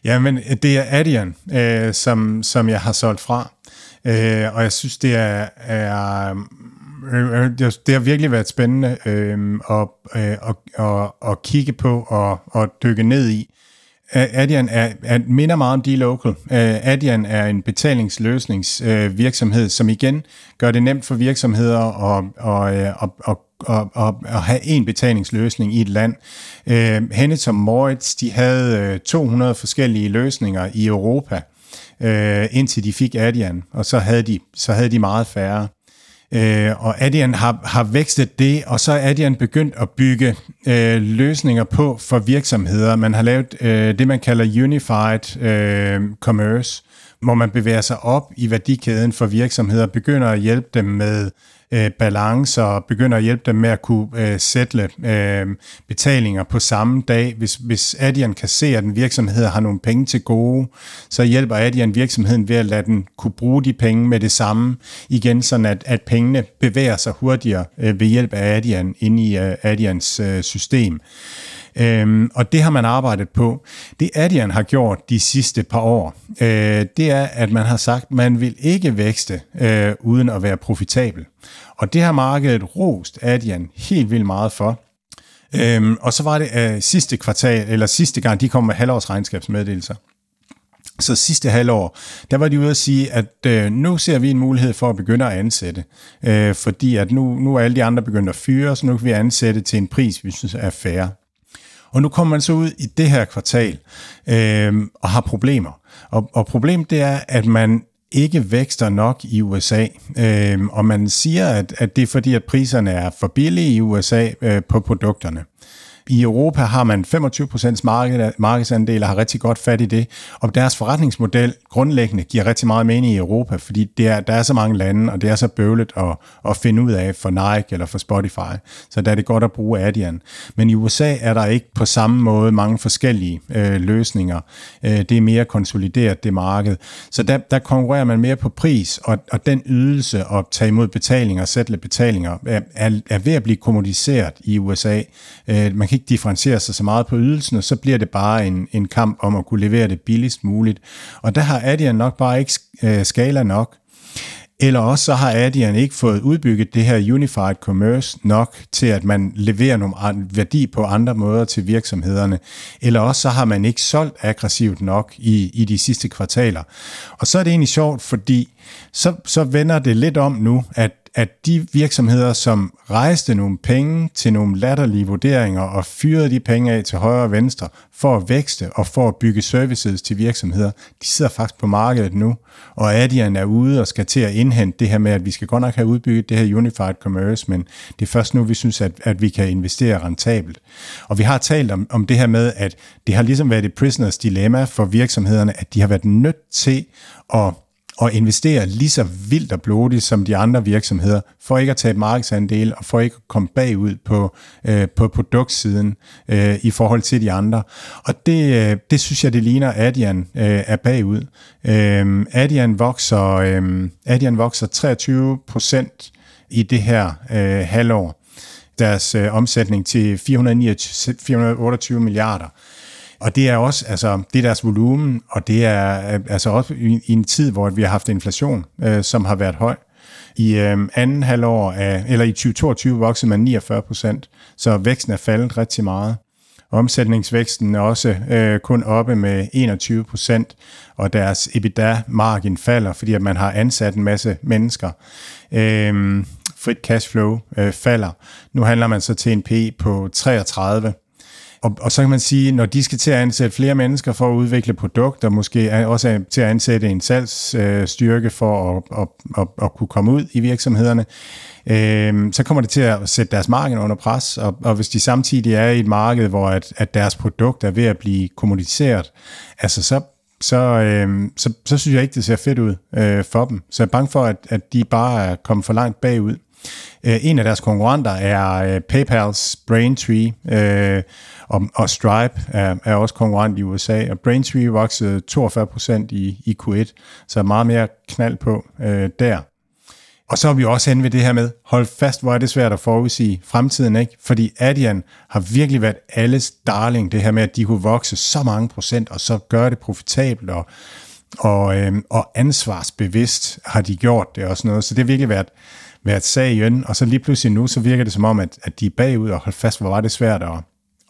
Ja, men det er Adyen, øh, som, som jeg har solgt fra. Øh, og jeg synes, det er, er Øh, øh, det har virkelig været spændende øh, at, øh, at, at, at kigge på og at dykke ned i. Adyen er, er, minder meget om D-Local. Adyen er en betalingsløsningsvirksomhed, øh, som igen gør det nemt for virksomheder at, at, øh, at, at, at, at, at have en betalingsløsning i et land. Øh, Hennetom Moritz, de havde 200 forskellige løsninger i Europa, indtil de fik Adyen, og så havde de, så havde de meget færre. Øh, og Adyen har, har vækstet det, og så er Adyen begyndt at bygge øh, løsninger på for virksomheder. Man har lavet øh, det, man kalder Unified øh, Commerce, hvor man bevæger sig op i værdikæden for virksomheder, begynder at hjælpe dem med øh, balance og begynder at hjælpe dem med at kunne øh, sætte øh, betalinger på samme dag. Hvis, hvis Adyen kan se, at en virksomhed har nogle penge til gode, så hjælper Adyen virksomheden ved at lade den kunne bruge de penge med det samme igen, sådan at, at pengene bevæger sig hurtigere øh, ved hjælp af Adyen inde i øh, Adyens øh, system. Øhm, og det har man arbejdet på. Det Adian har gjort de sidste par år, øh, det er, at man har sagt, at man vil ikke vækste øh, uden at være profitabel. Og det har markedet rost Adian helt vildt meget for. Øhm, og så var det øh, sidste kvartal, eller sidste gang, de kom med halvårsregnskabsmeddelelser. Så sidste halvår, der var de ude at sige, at øh, nu ser vi en mulighed for at begynde at ansætte, øh, fordi at nu, nu er alle de andre begyndt at fyre, så nu kan vi ansætte til en pris, vi synes er fair. Og nu kommer man så ud i det her kvartal øh, og har problemer. Og, og problemet det er, at man ikke vækster nok i USA. Øh, og man siger, at, at det er fordi, at priserne er for billige i USA øh, på produkterne. I Europa har man 25% marked, markedsandel og har rigtig godt fat i det. Og deres forretningsmodel grundlæggende giver rigtig meget mening i Europa, fordi det er, der er så mange lande, og det er så bøvlet at, at finde ud af for Nike eller for Spotify. Så der er det godt at bruge Adyen. Men i USA er der ikke på samme måde mange forskellige øh, løsninger. Øh, det er mere konsolideret, det marked. Så der, der konkurrerer man mere på pris, og, og den ydelse at tage imod betalinger, sætte betalinger, er, er, er ved at blive kommodiseret i USA. Øh, man kan ikke differentiere sig så meget på ydelsen, og så bliver det bare en, en kamp om at kunne levere det billigst muligt. Og der har Adyen nok bare ikke øh, skala nok. Eller også så har Adyen ikke fået udbygget det her Unified Commerce nok til, at man leverer nogle værdi på andre måder til virksomhederne. Eller også så har man ikke solgt aggressivt nok i, i de sidste kvartaler. Og så er det egentlig sjovt, fordi så, så vender det lidt om nu, at at de virksomheder, som rejste nogle penge til nogle latterlige vurderinger og fyrede de penge af til højre og venstre for at vækste og for at bygge services til virksomheder, de sidder faktisk på markedet nu, og Adyen er ude og skal til at indhente det her med, at vi skal godt nok have udbygget det her Unified Commerce, men det er først nu, vi synes, at, at vi kan investere rentabelt. Og vi har talt om, om det her med, at det har ligesom været et prisoners dilemma for virksomhederne, at de har været nødt til at og investere lige så vildt og blodigt som de andre virksomheder, for ikke at tabe markedsandel og for ikke at komme bagud på, øh, på produktsiden øh, i forhold til de andre. Og det, øh, det synes jeg, det ligner, at Adian øh, er bagud. Øh, Adian, vokser, øh, Adian vokser 23 procent i det her øh, halvår. Deres øh, omsætning til 429, 428 milliarder. Og det er også, altså, det er deres volumen, og det er øh, altså også i, i en tid, hvor vi har haft inflation, øh, som har været høj. I øh, anden halvår af, eller i 2022 voksede man 49 procent, så væksten er faldet rigtig meget. Omsætningsvæksten er også øh, kun oppe med 21 procent, og deres EBITDA-margin falder, fordi at man har ansat en masse mennesker. Øh, frit cashflow øh, falder. Nu handler man så til en P på 33, og, og så kan man sige, når de skal til at ansætte flere mennesker for at udvikle produkter, måske også til at ansætte en salgsstyrke for at, at, at, at kunne komme ud i virksomhederne, øh, så kommer det til at sætte deres marked under pres, og, og hvis de samtidig er i et marked, hvor at, at deres produkt er ved at blive kommuniceret, altså så så, øh, så, så synes jeg ikke, det ser fedt ud øh, for dem. Så jeg er bange for, at, at de bare er kommet for langt bagud. Øh, en af deres konkurrenter er øh, PayPals Braintree, øh, og, og Stripe er, er også konkurrent i USA, og Braintree voksede 42% i, i Q1, så er meget mere knald på øh, der. Og så er vi også henne ved det her med, hold fast, hvor er det svært at forudsige fremtiden, ikke? Fordi Adyen har virkelig været alles darling, det her med, at de kunne vokse så mange procent, og så gøre det profitabelt, og, og, øh, og ansvarsbevidst har de gjort det og sådan noget. Så det har virkelig været, været sagen, og så lige pludselig nu, så virker det som om, at, at de er bagud, og hold fast, hvor var det svært at,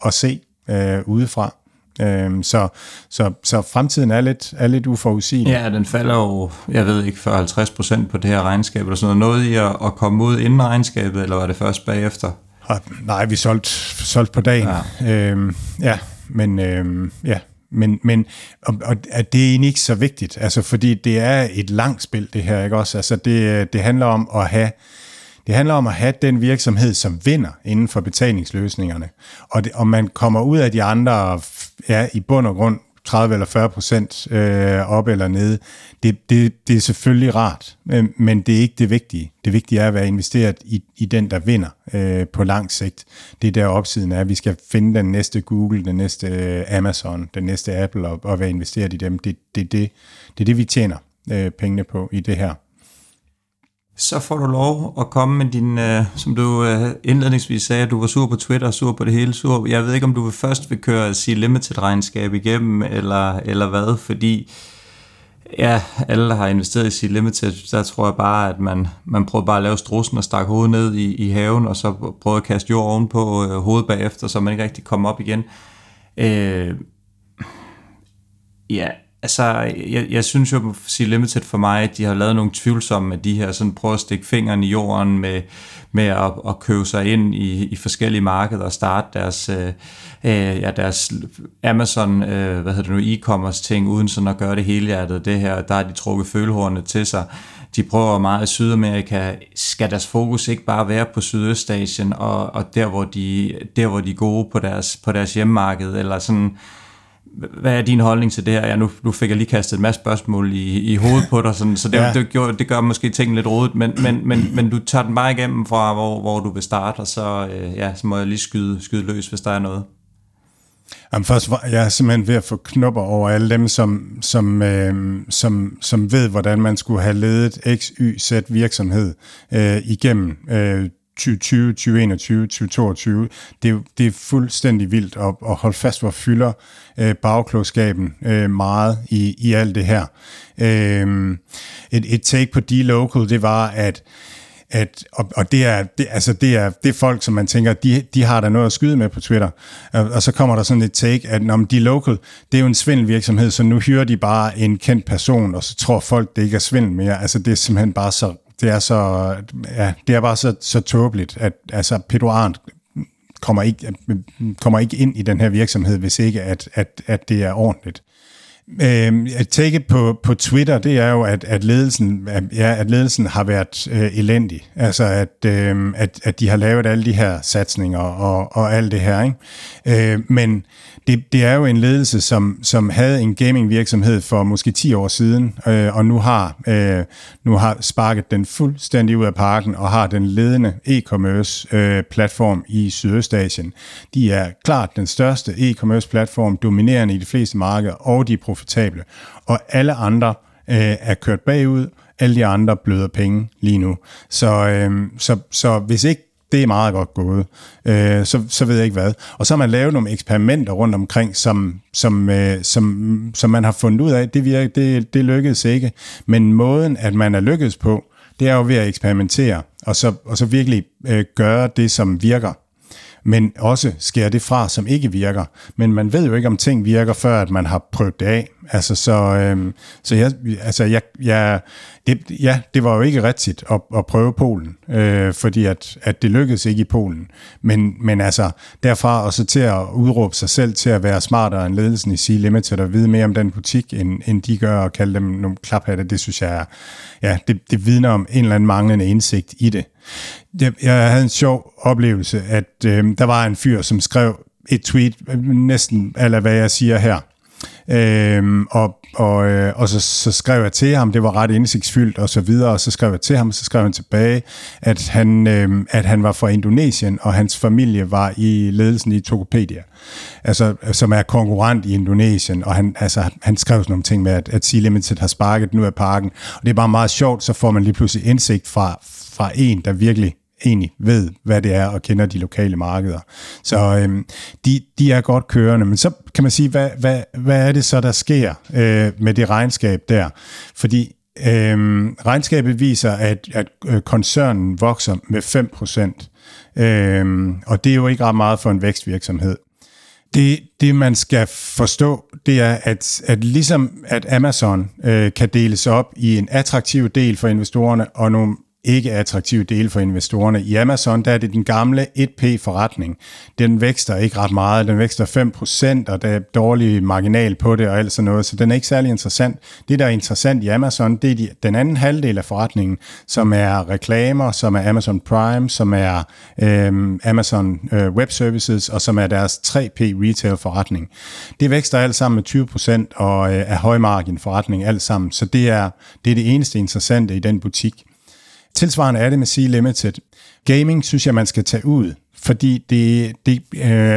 at se øh, udefra. Øhm, så, så, så fremtiden er lidt, er lidt uforudsigelig. Ja, den falder jo, jeg ved ikke, for 50 procent på det her regnskab, eller sådan noget. Noget i at, at komme ud inden regnskabet, eller var det først bagefter? Og, nej, vi solgte, solgte på dagen. Ja, øhm, ja men øhm, ja, men, men og, og, at det er egentlig ikke så vigtigt, altså fordi det er et langt spil det her, ikke også? Altså det, det handler om at have det handler om at have den virksomhed, som vinder inden for betalingsløsningerne. Og, det, og man kommer ud af de andre, ja, i bund og grund 30 eller 40 procent øh, op eller nede. Det, det, det er selvfølgelig rart, men det er ikke det vigtige. Det vigtige er at være investeret i, i den, der vinder øh, på lang sigt. Det er der opsiden er, vi skal finde den næste Google, den næste øh, Amazon, den næste Apple og, og være investeret i dem. Det det, det, det, er det, vi tjener øh, pengene på i det her så får du lov at komme med din, øh, som du øh, indledningsvis sagde, at du var sur på Twitter, sur på det hele, sur. Jeg ved ikke, om du vil først vil køre sige limited regnskab igennem, eller, eller hvad, fordi ja, alle, der har investeret i sige limited, der tror jeg bare, at man, man prøver bare at lave strussen og stakke hovedet ned i, i haven, og så prøve at kaste jord ovenpå øh, hovedet bagefter, så man ikke rigtig kommer op igen. Øh, ja, Altså, jeg, jeg synes jo, sige Limited for mig, at de har lavet nogle tvivlsomme af de her, sådan prøver at stikke fingeren i jorden med, med at, at købe sig ind i, i forskellige markeder og starte deres, øh, øh, ja, deres Amazon, øh, hvad hedder det nu, e-commerce ting, uden sådan at gøre det helhjertet. Det her, der har de trukket følehornene til sig. De prøver meget i Sydamerika. Skal deres fokus ikke bare være på Sydøstasien og, og der, hvor de, der, hvor de er gode på deres, på deres hjemmemarked, eller sådan hvad er din holdning til det her? Ja, nu, nu fik jeg lige kastet en masse spørgsmål i, i hovedet på dig, sådan, så det, ja. det, det, det gør måske tingene lidt rodet, men, men, men, men du tager den bare igennem fra, hvor, hvor du vil starte, og så, øh, ja, så må jeg lige skyde, skyde løs, hvis der er noget. Jamen først, jeg er simpelthen ved at få knopper over alle dem, som, som, øh, som, som ved, hvordan man skulle have ledet X, Y, Z virksomhed øh, igennem øh, 2020, 2021, 2022. Det, det er fuldstændig vildt at, at holde fast, hvor fylder øh, bagklogskaben øh, meget i, i alt det her. Øh, et, et take på D-Local, det var, at at, og, og det, er, det, altså det, er, det er folk, som man tænker, de, de har der noget at skyde med på Twitter. Og, og så kommer der sådan et take, at når de local, det er jo en svindelvirksomhed, så nu hyrer de bare en kendt person, og så tror folk, det ikke er svindel mere. Altså det er simpelthen bare så det er så, ja, det er bare så, så tåbeligt, at altså, Pedro Arndt kommer ikke, kommer ikke ind i den her virksomhed, hvis ikke at, at, at det er ordentligt. Øh, take på, på Twitter, det er jo, at, at, ledelsen, ja, at ledelsen har været øh, elendig. Altså, at, øh, at, at de har lavet alle de her satsninger og, og alt det her. Ikke? Øh, men det, det er jo en ledelse, som, som havde en gaming-virksomhed for måske 10 år siden, øh, og nu har, øh, nu har sparket den fuldstændig ud af parken og har den ledende e-commerce-platform øh, i Sydøstasien. De er klart den største e-commerce-platform, dominerende i de fleste markeder, og de komfortable. profitable. Og alle andre øh, er kørt bagud, alle de andre bløder penge lige nu. Så, øh, så, så hvis ikke det er meget godt gået. Øh, så, så ved jeg ikke hvad. Og så har man lavet nogle eksperimenter rundt omkring, som, som, øh, som, som man har fundet ud af, det, virker, det, det lykkedes ikke. Men måden, at man er lykkedes på, det er jo ved at eksperimentere, og så, og så virkelig øh, gøre det, som virker men også skære det fra, som ikke virker. Men man ved jo ikke, om ting virker, før at man har prøvet det af. Altså, så, øhm, så jeg, altså, jeg, jeg, det, ja, det var jo ikke rigtigt at, at prøve Polen, øh, fordi at, at det lykkedes ikke i Polen. Men, men altså, derfra og så til at udråbe sig selv til at være smartere end ledelsen i Sea Limited og vide mere om den butik, end, end de gør, og kalde dem nogle klaphatte, det synes jeg er, ja, det, det vidner om en eller anden manglende indsigt i det. Jeg, jeg havde en sjov oplevelse, at øh, der var en fyr, som skrev et tweet, næsten eller hvad jeg siger her, Øhm, og og, øh, og så, så skrev jeg til ham, det var ret indsigtsfyldt og så videre, og så skrev jeg til ham, og så skrev han tilbage, at han, øh, at han var fra Indonesien, og hans familie var i ledelsen i Tokopedia, altså, som er konkurrent i Indonesien, og han, altså, han skrev sådan nogle ting med, at, at Sea Limited har sparket nu af parken, og det er bare meget sjovt, så får man lige pludselig indsigt fra, fra en, der virkelig egentlig ved, hvad det er, og kender de lokale markeder. Så øhm, de, de er godt kørende, men så kan man sige, hvad, hvad, hvad er det så, der sker øh, med det regnskab der? Fordi øhm, regnskabet viser, at, at øh, koncernen vokser med 5%, øhm, og det er jo ikke ret meget for en vækstvirksomhed. Det, det man skal forstå, det er, at, at ligesom at Amazon øh, kan deles op i en attraktiv del for investorerne og nogle ikke attraktive dele for investorerne. I Amazon der er det den gamle 1P-forretning. Den vækster ikke ret meget. Den vækster 5%, og der er dårlig marginal på det og alt sådan noget, så den er ikke særlig interessant. Det, der er interessant i Amazon, det er de, den anden halvdel af forretningen, som er reklamer, som er Amazon Prime, som er øh, Amazon øh, Web Services, og som er deres 3P retail-forretning. Det vækster alt sammen med 20% og øh, er højmargin forretning alt sammen, så det er, det er det eneste interessante i den butik. Tilsvarende er det med Sea Limited. Gaming synes jeg, man skal tage ud fordi det, det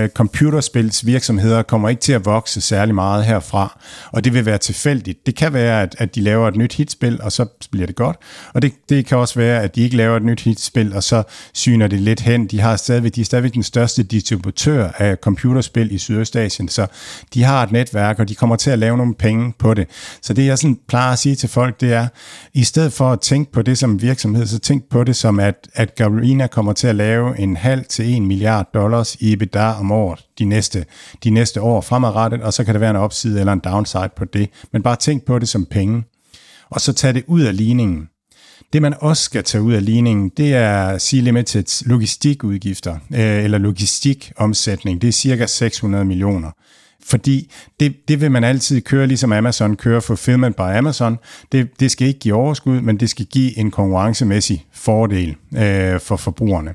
uh, computerspils virksomheder kommer ikke til at vokse særlig meget herfra, og det vil være tilfældigt. Det kan være, at, at de laver et nyt hitspil, og så bliver det godt, og det, det kan også være, at de ikke laver et nyt hitspil, og så syner det lidt hen. De, har stadigvæk, de er stadigvæk den største distributør af computerspil i Sydøstasien, så de har et netværk, og de kommer til at lave nogle penge på det. Så det, jeg sådan plejer at sige til folk, det er, i stedet for at tænke på det som virksomhed, så tænk på det som, at, at Garena kommer til at lave en halv til 1 milliard dollars i EBITDA om året de næste, de næste år fremadrettet, og så kan der være en opside eller en downside på det. Men bare tænk på det som penge. Og så tag det ud af ligningen. Det man også skal tage ud af ligningen, det er Sea Limiteds logistikudgifter, øh, eller logistikomsætning. Det er cirka 600 millioner. Fordi det, det vil man altid køre, ligesom Amazon kører Fulfillment by Amazon. Det, det skal ikke give overskud, men det skal give en konkurrencemæssig fordel øh, for forbrugerne.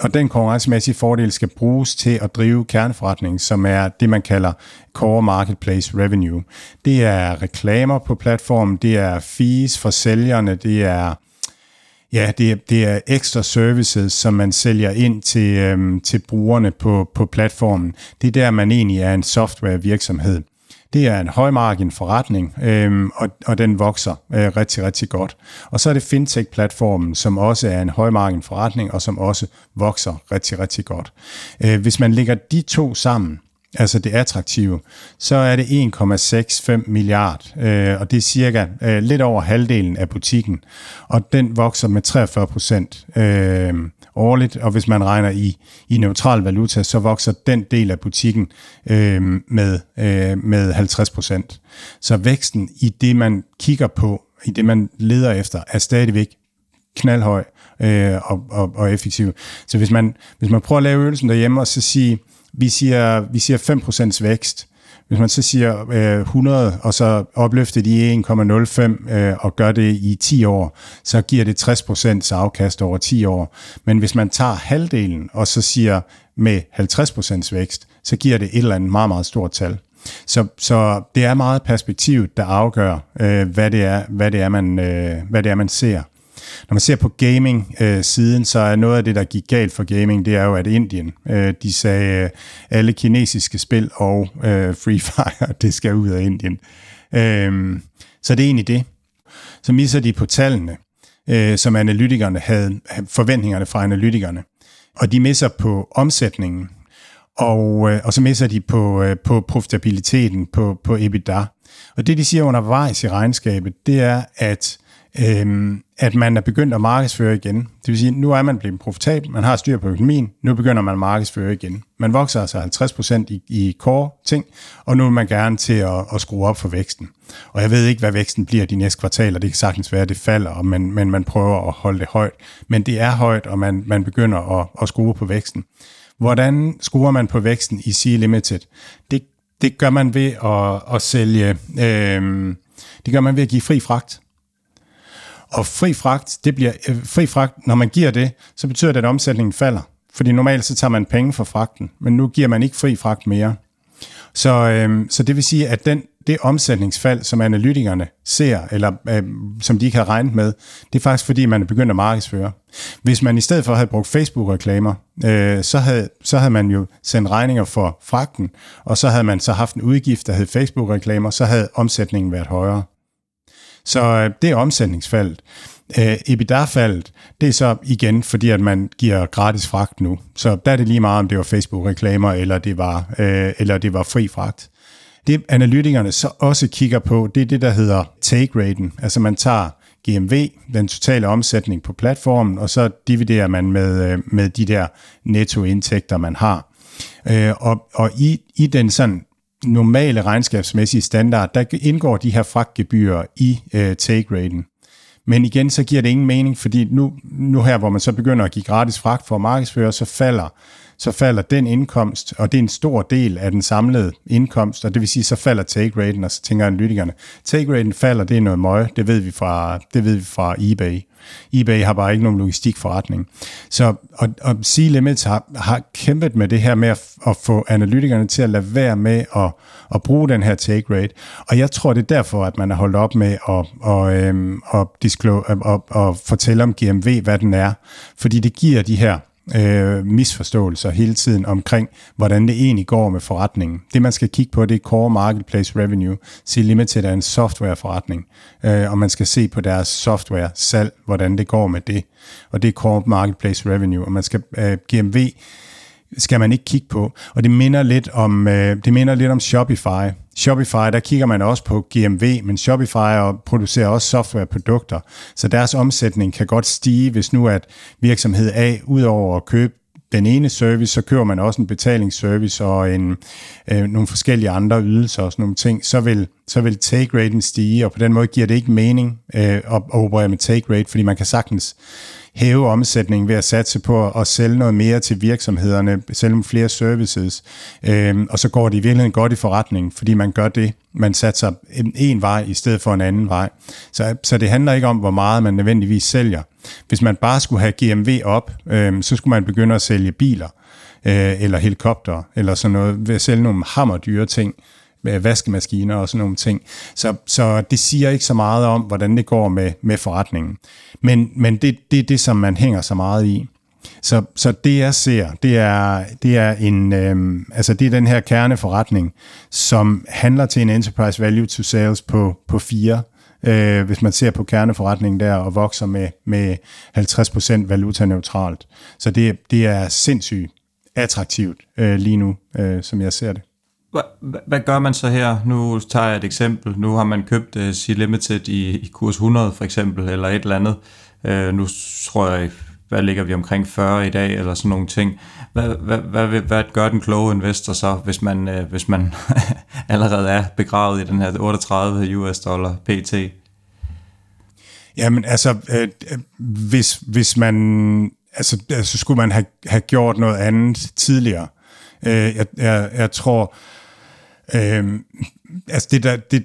Og den konkurrencemæssige fordel skal bruges til at drive kerneforretning, som er det, man kalder Core Marketplace Revenue. Det er reklamer på platformen, det er fees for sælgerne, det er Ja, det er, det er ekstra services, som man sælger ind til, øhm, til brugerne på, på platformen. Det er der, man egentlig er en softwarevirksomhed. Det er en højmargin forretning, øhm, og, og den vokser øh, rigtig, rigtig godt. Og så er det fintech-platformen, som også er en højmargin forretning, og som også vokser rigtig, rigtig godt. Øh, hvis man lægger de to sammen, altså det attraktive, så er det 1,65 milliard, øh, og det er cirka øh, lidt over halvdelen af butikken, og den vokser med 43 procent øh, årligt, og hvis man regner i, i neutral valuta, så vokser den del af butikken øh, med, øh, med 50 procent. Så væksten i det, man kigger på, i det, man leder efter, er stadigvæk knaldhøj øh, og, og, og effektiv. Så hvis man, hvis man prøver at lave øvelsen derhjemme og så sige, vi siger, vi siger 5% vækst. Hvis man så siger øh, 100, og så opløfter de 1,05 øh, og gør det i 10 år, så giver det 60% afkast over 10 år. Men hvis man tager halvdelen, og så siger med 50% vækst, så giver det et eller andet meget, meget stort tal. Så, så det er meget perspektivet, der afgør, øh, hvad, det er, hvad, det er, man, øh, hvad det er, man ser. Når man ser på gaming-siden, øh, så er noget af det, der gik galt for gaming, det er jo, at Indien, øh, de sagde, øh, alle kinesiske spil og Free Fire, det skal ud af Indien. Øhm, så det er egentlig det. Så misser de på tallene, som analytikerne havde, forventningerne fra analytikerne. Og de misser på omsætningen, og, øh, og så misser de på, øh, på profitabiliteten, på, på EBITDA. Og det, de siger undervejs i regnskabet, det er, at øhm, at man er begyndt at markedsføre igen. Det vil sige, nu er man blevet profitabel, man har styr på økonomien, nu begynder man at markedsføre igen. Man vokser altså 50% i, i core ting, og nu er man gerne til at, at skrue op for væksten. Og jeg ved ikke, hvad væksten bliver de næste kvartaler. Det kan sagtens være, at det falder, men, men man prøver at holde det højt. Men det er højt, og man, man begynder at, at skrue på væksten. Hvordan skruer man på væksten i Sea Limited? Det, det gør man ved at, at sælge... Øh, det gør man ved at give fri fragt. Og fri fragt, det bliver, øh, fri fragt, når man giver det, så betyder det, at omsætningen falder. Fordi normalt så tager man penge for fragten, men nu giver man ikke fri fragt mere. Så, øh, så det vil sige, at den, det omsætningsfald, som analytikerne ser, eller øh, som de ikke har regnet med, det er faktisk fordi, man er begyndt at markedsføre. Hvis man i stedet for havde brugt Facebook-reklamer, øh, så, havde, så havde man jo sendt regninger for fragten, og så havde man så haft en udgift, der hed Facebook-reklamer, så havde omsætningen været højere. Så øh, det er omsætningsfaldet. Øh, EBITDA-faldet, det er så igen, fordi at man giver gratis fragt nu. Så der er det lige meget, om det var Facebook-reklamer, eller det var, øh, eller det var fri fragt. Det analytikerne så også kigger på, det er det, der hedder take-raten. Altså man tager GMV, den totale omsætning på platformen, og så dividerer man med, øh, med de der nettoindtægter, man har. Øh, og, og i, i den sådan normale regnskabsmæssige standard, der indgår de her fragtgebyrer i øh, take-raten. Men igen, så giver det ingen mening, fordi nu, nu her, hvor man så begynder at give gratis fragt for at markedsføre, så falder, så falder den indkomst, og det er en stor del af den samlede indkomst, og det vil sige, så falder take-raten, og så tænker analytikerne, take-raten falder, det er noget møg, det ved vi fra, det ved vi fra eBay eBay har bare ikke nogen logistikforretning. Så, og, og C-Limits har, har kæmpet med det her med at, at få analytikerne til at lade være med at, at bruge den her take rate. Og jeg tror, det er derfor, at man har holdt op med at, og, øhm, at, disclose, at, at, at fortælle om GMV, hvad den er. Fordi det giver de her øh, misforståelser hele tiden omkring, hvordan det egentlig går med forretningen. Det, man skal kigge på, det er Core Marketplace Revenue. C Limited er en softwareforretning, øh, og man skal se på deres software-salg, hvordan det går med det. Og det er Core Marketplace Revenue, og man skal øh, GMV skal man ikke kigge på. Og det minder lidt om, øh, det minder lidt om Shopify. Shopify, der kigger man også på GMV, men Shopify producerer også softwareprodukter, så deres omsætning kan godt stige, hvis nu at virksomhed A, udover at købe den ene service, så kører man også en betalingsservice og en, øh, nogle forskellige andre ydelser og sådan nogle ting, så vil, så vil take raten stige, og på den måde giver det ikke mening øh, at, at operere med take rate, fordi man kan sagtens hæve omsætningen ved at satse på at sælge noget mere til virksomhederne, sælge flere services, øh, og så går det i virkeligheden godt i forretningen, fordi man gør det, man satser en, en vej i stedet for en anden vej. Så, så det handler ikke om, hvor meget man nødvendigvis sælger. Hvis man bare skulle have GMV op, øh, så skulle man begynde at sælge biler, øh, eller helikopter, eller sådan noget, ved at sælge nogle hammerdyre ting, med vaskemaskiner og sådan nogle ting. Så, så det siger ikke så meget om, hvordan det går med, med forretningen. Men, men det, det er det, som man hænger så meget i. Så, så det jeg ser, det er, det er en, øhm, altså det er den her kerneforretning, som handler til en enterprise value to sales på, på fire, øh, hvis man ser på kerneforretningen der, og vokser med, med 50% valutaneutralt. Så det, det er sindssygt attraktivt øh, lige nu, øh, som jeg ser det. Hvad, gør man så her? Nu tager jeg et eksempel. Nu har man købt øh, uh, C-Limited i, i kurs 100 for eksempel, eller et eller andet. Uh, nu tror jeg, hvad ligger vi omkring 40 i dag, eller sådan nogle ting. Hvad, hvad, hvad, hvad, gør den kloge investor så, hvis man, uh, hvis man allerede er begravet i den her 38 US dollar PT? Jamen altså, øh, hvis, hvis man, altså, altså skulle man have, have gjort noget andet tidligere. Øh, jeg, jeg, jeg tror, øh, Øhm, altså det, der, det,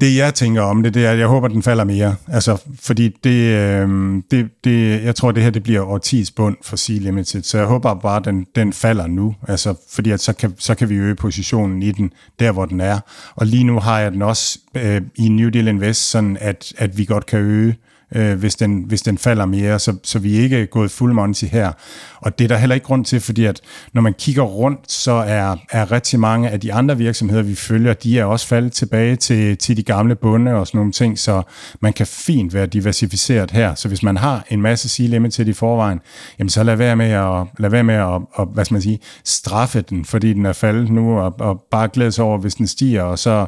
det jeg tænker om det, det er, at jeg håber, den falder mere. Altså, fordi det, øh, det, det, jeg tror, det her det bliver årtids bund for Sea Limited, så jeg håber bare, at den, den falder nu. Altså, fordi at så, kan, så kan vi øge positionen i den, der hvor den er. Og lige nu har jeg den også øh, i New Deal Invest, sådan at, at vi godt kan øge øh, hvis, den, hvis den falder mere, så, så vi er ikke gået fuld monty her. Og det er der heller ikke grund til, fordi at når man kigger rundt, så er, er rigtig mange af de andre virksomheder, vi følger, de er også faldet tilbage til, til de gamle bunde og sådan nogle ting, så man kan fint være diversificeret her. Så hvis man har en masse C-limited i forvejen, jamen så lad være med at, lad være med at, at hvad skal man sige, straffe den, fordi den er faldet nu, og, og bare glæde sig over, hvis den stiger, og så,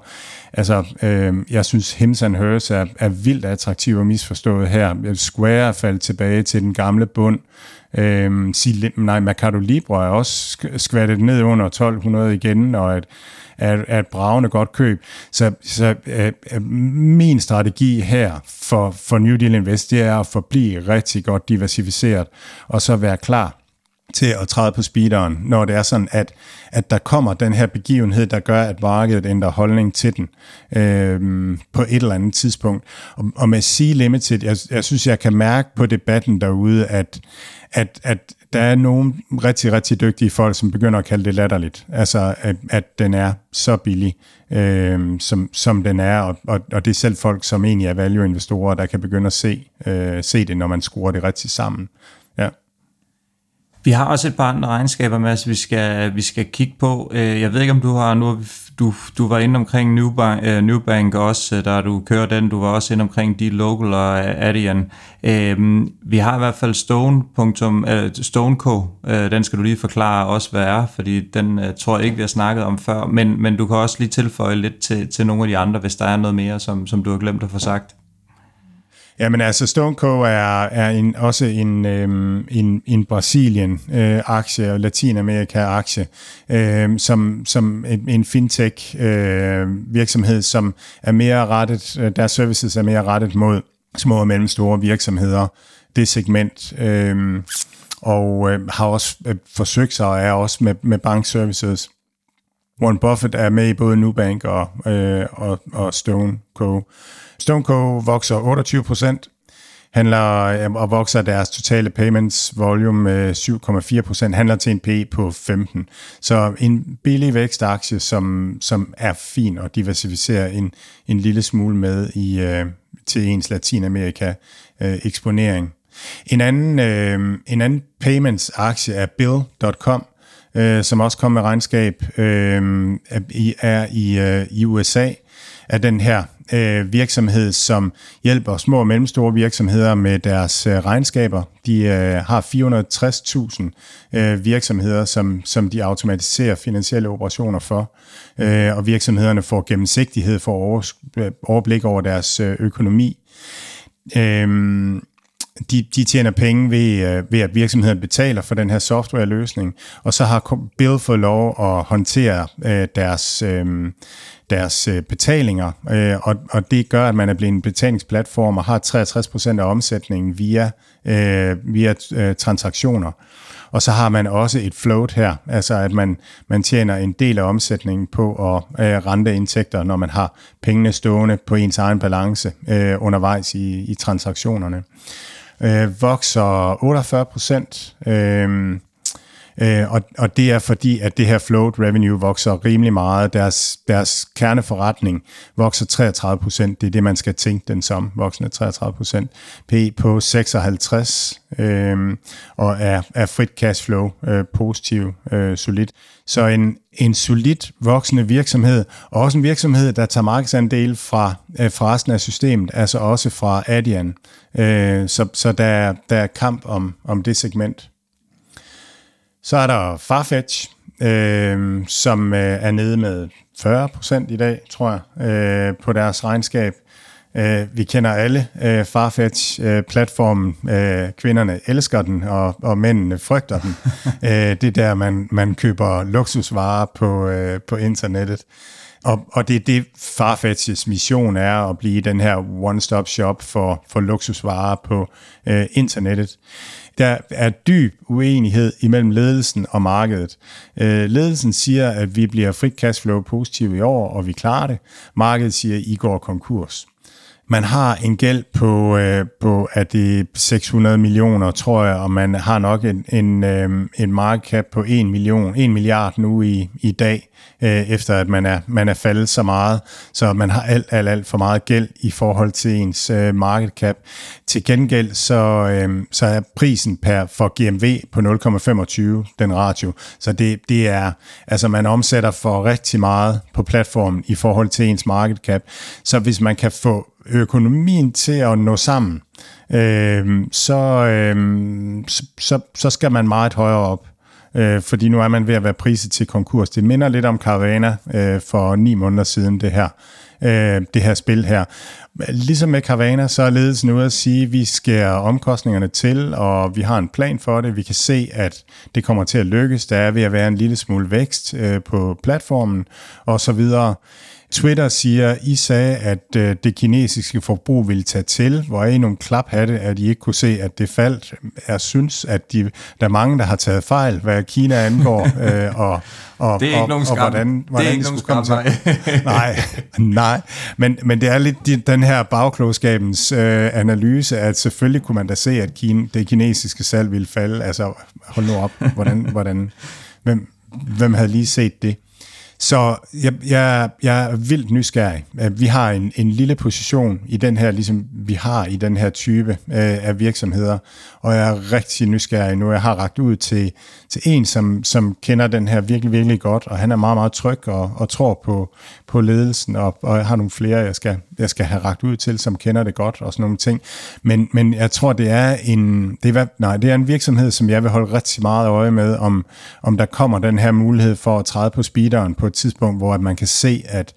altså, øh, jeg synes, Hims and Hers er, er vildt attraktiv og misforstået her. Square er faldet tilbage til den gamle bund, Øhm, nej, Mercado Libre er også skvattet ned under 1200 igen, og et, er, er et bravende godt køb. Så, så øh, øh, min strategi her for, for New Deal Invest, det er at forblive rigtig godt diversificeret, og så være klar til at træde på speederen, når det er sådan, at, at der kommer den her begivenhed, der gør, at markedet ændrer holdning til den øh, på et eller andet tidspunkt. Og, og med C-Limited, jeg, jeg synes, jeg kan mærke på debatten derude, at, at, at der er nogle rigtig, rigtig dygtige folk, som begynder at kalde det latterligt. Altså, at, at den er så billig, øh, som, som den er, og, og, og det er selv folk, som egentlig er value-investorer, der kan begynde at se, øh, se det, når man skruer det rigtigt sammen. Vi har også et par andre regnskaber, Mads, vi skal, vi skal kigge på. Øh, jeg ved ikke, om du har nu du, du var inde omkring Newbank, øh, uh, Newbank også, øh, da du kører den. Du var også inde omkring de local og Adyen. Uh, vi har i hvert fald Stone. Uh, Stoneco. Uh, den skal du lige forklare også, hvad er, fordi den uh, tror jeg ikke, vi har snakket om før. Men, men du kan også lige tilføje lidt til, til nogle af de andre, hvis der er noget mere, som, som du har glemt at få sagt. Jamen altså, StoneCo er, er en, også en, øhm, en, en Brasilien-aktie øh, og Latinamerika-aktie, øh, som, som en, en fintech-virksomhed, øh, som er mere rettet, øh, deres services er mere rettet mod små og mellemstore virksomheder, det segment, øh, og øh, har også øh, forsøgt sig og er også med, med bankservices. Warren Buffett er med i både Nubank og, øh, og, og Stone Co. StoneCo vokser 28 procent, handler øh, og vokser deres totale payments volume øh, med 7,4 procent, handler til en P på 15. Så en billig vækstaktie, som, som er fin og diversificerer en, en lille smule med i, øh, til ens Latinamerika øh, eksponering. En anden, øh, en anden payments-aktie er Bill.com, øh, som også kommer med regnskab, øh, er i, øh, i USA, er den her øh, virksomhed, som hjælper små og mellemstore virksomheder med deres øh, regnskaber. De øh, har 460.000 øh, virksomheder, som, som de automatiserer finansielle operationer for, øh, og virksomhederne får gennemsigtighed for øh, overblik over deres øh, økonomi. Øh, de, de tjener penge ved, øh, ved, at virksomheden betaler for den her softwareløsning, og så har Bill fået lov at håndtere øh, deres, øh, deres øh, betalinger, øh, og, og det gør, at man er blevet en betalingsplatform og har 63% af omsætningen via, øh, via øh, transaktioner. Og så har man også et float her, altså at man, man tjener en del af omsætningen på at øh, rente indtægter, når man har pengene stående på ens egen balance øh, undervejs i, i transaktionerne. Øh, vokser 48 procent. Øh, Øh, og, og det er fordi, at det her float revenue vokser rimelig meget. Deres, deres kerneforretning vokser 33 procent. Det er det, man skal tænke den som, voksende 33 procent. P på 56, øh, og er, er frit cashflow øh, positiv, øh, solid. Så en, en solid voksende virksomhed, og også en virksomhed, der tager markedsandel fra, øh, fra resten af systemet, altså også fra Adyen. Øh, så så der, der er kamp om, om det segment. Så er der Farfetch, øh, som øh, er nede med 40% i dag, tror jeg, øh, på deres regnskab. Øh, vi kender alle øh, Farfetch-platformen. Øh, øh, kvinderne elsker den, og, og mændene frygter den. øh, det er der, man, man køber luksusvarer på, øh, på internettet. Og, og det er det, Farfetch's mission er, at blive den her one-stop shop for, for luksusvarer på øh, internettet. Der er dyb uenighed imellem ledelsen og markedet. Øh, ledelsen siger, at vi bliver frit cashflow positive i år, og vi klarer det. Markedet siger, at I går konkurs. Man har en gæld på, øh, på at det 600 millioner, tror jeg, og man har nok en, en, øh, en market cap på 1 million, 1 milliard nu i, i dag øh, efter at man er, man er faldet så meget, så man har alt, alt, alt for meget gæld i forhold til ens øh, market cap. Til gengæld så, øh, så er prisen per for GMV på 0,25 den ratio, så det, det er, altså man omsætter for rigtig meget på platformen i forhold til ens market cap, så hvis man kan få økonomien til at nå sammen, øh, så, øh, så, så skal man meget højere op øh, fordi nu er man ved at være priset til konkurs. Det minder lidt om Caravana øh, for ni måneder siden, det her, øh, det her spil her. Ligesom med Caravana, så er ledelsen ude at sige, at vi skærer omkostningerne til, og vi har en plan for det. Vi kan se, at det kommer til at lykkes. Der er ved at være en lille smule vækst øh, på platformen, og så videre. Twitter siger, I sagde, at øh, det kinesiske forbrug ville tage til. Hvor er I nogle klaphatte, at I ikke kunne se, at det faldt? Jeg synes, at de, der er mange, der har taget fejl, hvad Kina angår, øh, og, og, det er ikke og, nogen og hvordan, hvordan det er ikke nogen skam, nej. nej, nej. Men, men det er lidt den her bagklogskabens øh, analyse, at selvfølgelig kunne man da se, at Kine, det kinesiske salg ville falde. Altså, hold nu op, hvordan, hvordan, hvem, hvem havde lige set det? Så jeg, jeg, jeg er vildt nysgerrig. Øh, vi har en, en lille position i den her, ligesom vi har i den her type øh, af virksomheder, og jeg er rigtig nysgerrig nu. Jeg har ragt ud til, til en, som, som kender den her virkelig, virkelig godt, og han er meget, meget tryg og, og tror på, på ledelsen, og, og jeg har nogle flere, jeg skal, jeg skal have ragt ud til, som kender det godt og sådan nogle ting. Men, men jeg tror, det er en, det er, nej, det er en virksomhed, som jeg vil holde rigtig meget øje med, om, om der kommer den her mulighed for at træde på speederen på et tidspunkt, hvor at man kan se, at,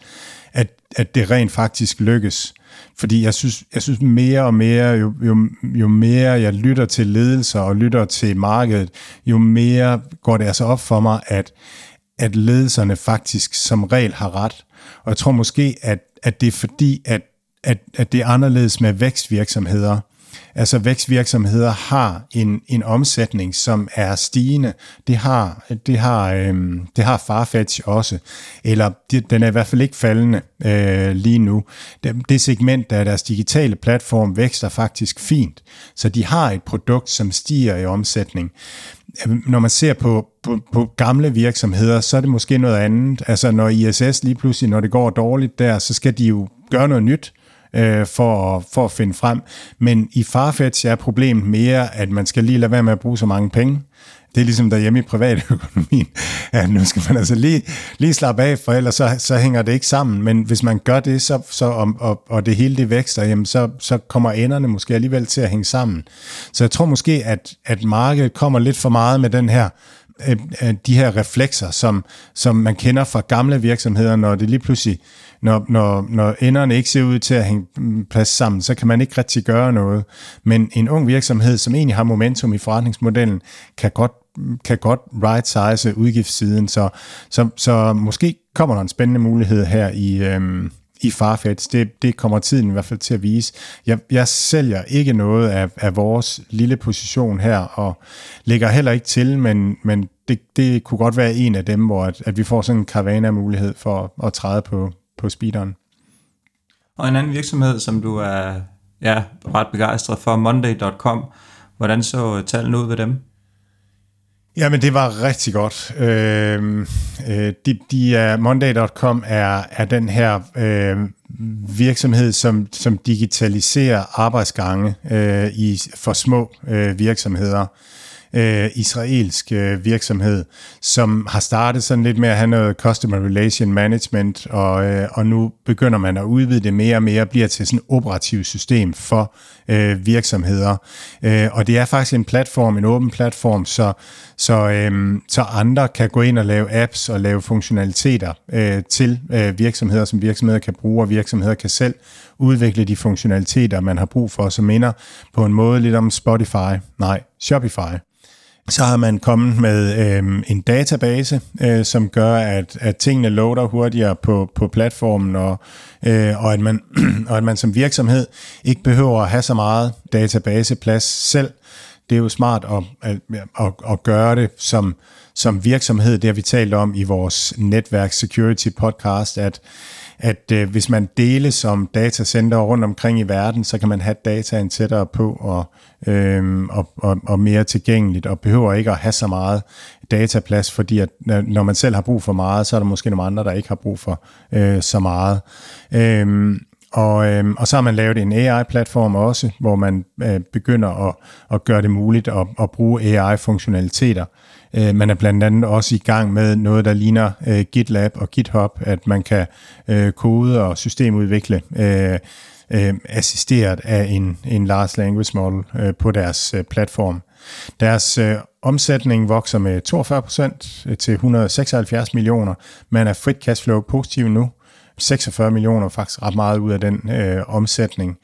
at, at det rent faktisk lykkes. Fordi jeg synes, jeg synes mere og mere, jo, jo, jo mere jeg lytter til ledelser og lytter til markedet, jo mere går det altså op for mig, at, at ledelserne faktisk som regel har ret. Og jeg tror måske, at, at det er fordi, at, at, at det er anderledes med vækstvirksomheder. Altså vækstvirksomheder har en, en omsætning, som er stigende. Det har, det har, øhm, det har Farfetch også. Eller det, den er i hvert fald ikke faldende øh, lige nu. Det, det segment af deres digitale platform vækster faktisk fint. Så de har et produkt, som stiger i omsætning når man ser på, på, på gamle virksomheder, så er det måske noget andet. Altså når ISS lige pludselig, når det går dårligt der, så skal de jo gøre noget nyt øh, for, for at finde frem. Men i Farfetch er problemet mere, at man skal lige lade være med at bruge så mange penge. Det er ligesom derhjemme i privatøkonomien. at nu skal man altså lige, lige slappe af, for ellers så, så hænger det ikke sammen. Men hvis man gør det, så, så og, og, og det hele det vækster, jamen så, så kommer enderne måske alligevel til at hænge sammen. Så jeg tror måske, at, at markedet kommer lidt for meget med den her øh, øh, de her reflekser, som, som man kender fra gamle virksomheder, når det lige pludselig, når, når, når enderne ikke ser ud til at hænge plads sammen, så kan man ikke rigtig gøre noget. Men en ung virksomhed, som egentlig har momentum i forretningsmodellen, kan godt kan godt right-size udgiftssiden, så, så, så måske kommer der en spændende mulighed her i, øhm, i Farfetch. Det, det kommer tiden i hvert fald til at vise. Jeg, jeg sælger ikke noget af, af vores lille position her, og lægger heller ikke til, men, men det, det kunne godt være en af dem, hvor at, at vi får sådan en caravana-mulighed for at, at træde på, på speederen. Og en anden virksomhed, som du er ja, ret begejstret for, Monday.com. Hvordan så tallene ud ved dem? Jamen, det var rigtig godt. Øh, øh, de, de er, Monday.com er, er den her øh, virksomhed, som, som digitaliserer arbejdsgange øh, i, for små øh, virksomheder øh, israelsk øh, virksomhed, som har startet sådan lidt med at have noget Customer Relation Management, og, øh, og nu begynder man at udvide det mere og mere, bliver til sådan et operativt system for øh, virksomheder. Øh, og det er faktisk en platform, en åben platform, så, så, øh, så andre kan gå ind og lave apps og lave funktionaliteter øh, til øh, virksomheder, som virksomheder kan bruge, og virksomheder kan selv udvikle de funktionaliteter, man har brug for, som minder på en måde lidt om Spotify, nej, Shopify. Så har man kommet med øh, en database, øh, som gør, at, at tingene loader hurtigere på, på platformen, og, øh, og, at man, og at man som virksomhed ikke behøver at have så meget databaseplads selv. Det er jo smart at, at, at, at gøre det som, som virksomhed. Det har vi talt om i vores netværk security podcast, at at øh, hvis man deles som datacenter rundt omkring i verden, så kan man have dataen tættere på og, øh, og, og, og mere tilgængeligt, og behøver ikke at have så meget dataplads, fordi at når man selv har brug for meget, så er der måske nogle andre, der ikke har brug for øh, så meget. Øh, og, øh, og så har man lavet en AI-platform også, hvor man øh, begynder at, at gøre det muligt at, at bruge AI-funktionaliteter Øh, man er blandt andet også i gang med noget, der ligner øh, GitLab og GitHub, at man kan øh, kode og systemudvikle øh, øh, assisteret af en, en large language model øh, på deres øh, platform. Deres øh, omsætning vokser med 42% til 176 millioner. Man er frit cashflow positiv nu. 46 millioner faktisk ret meget ud af den øh, omsætning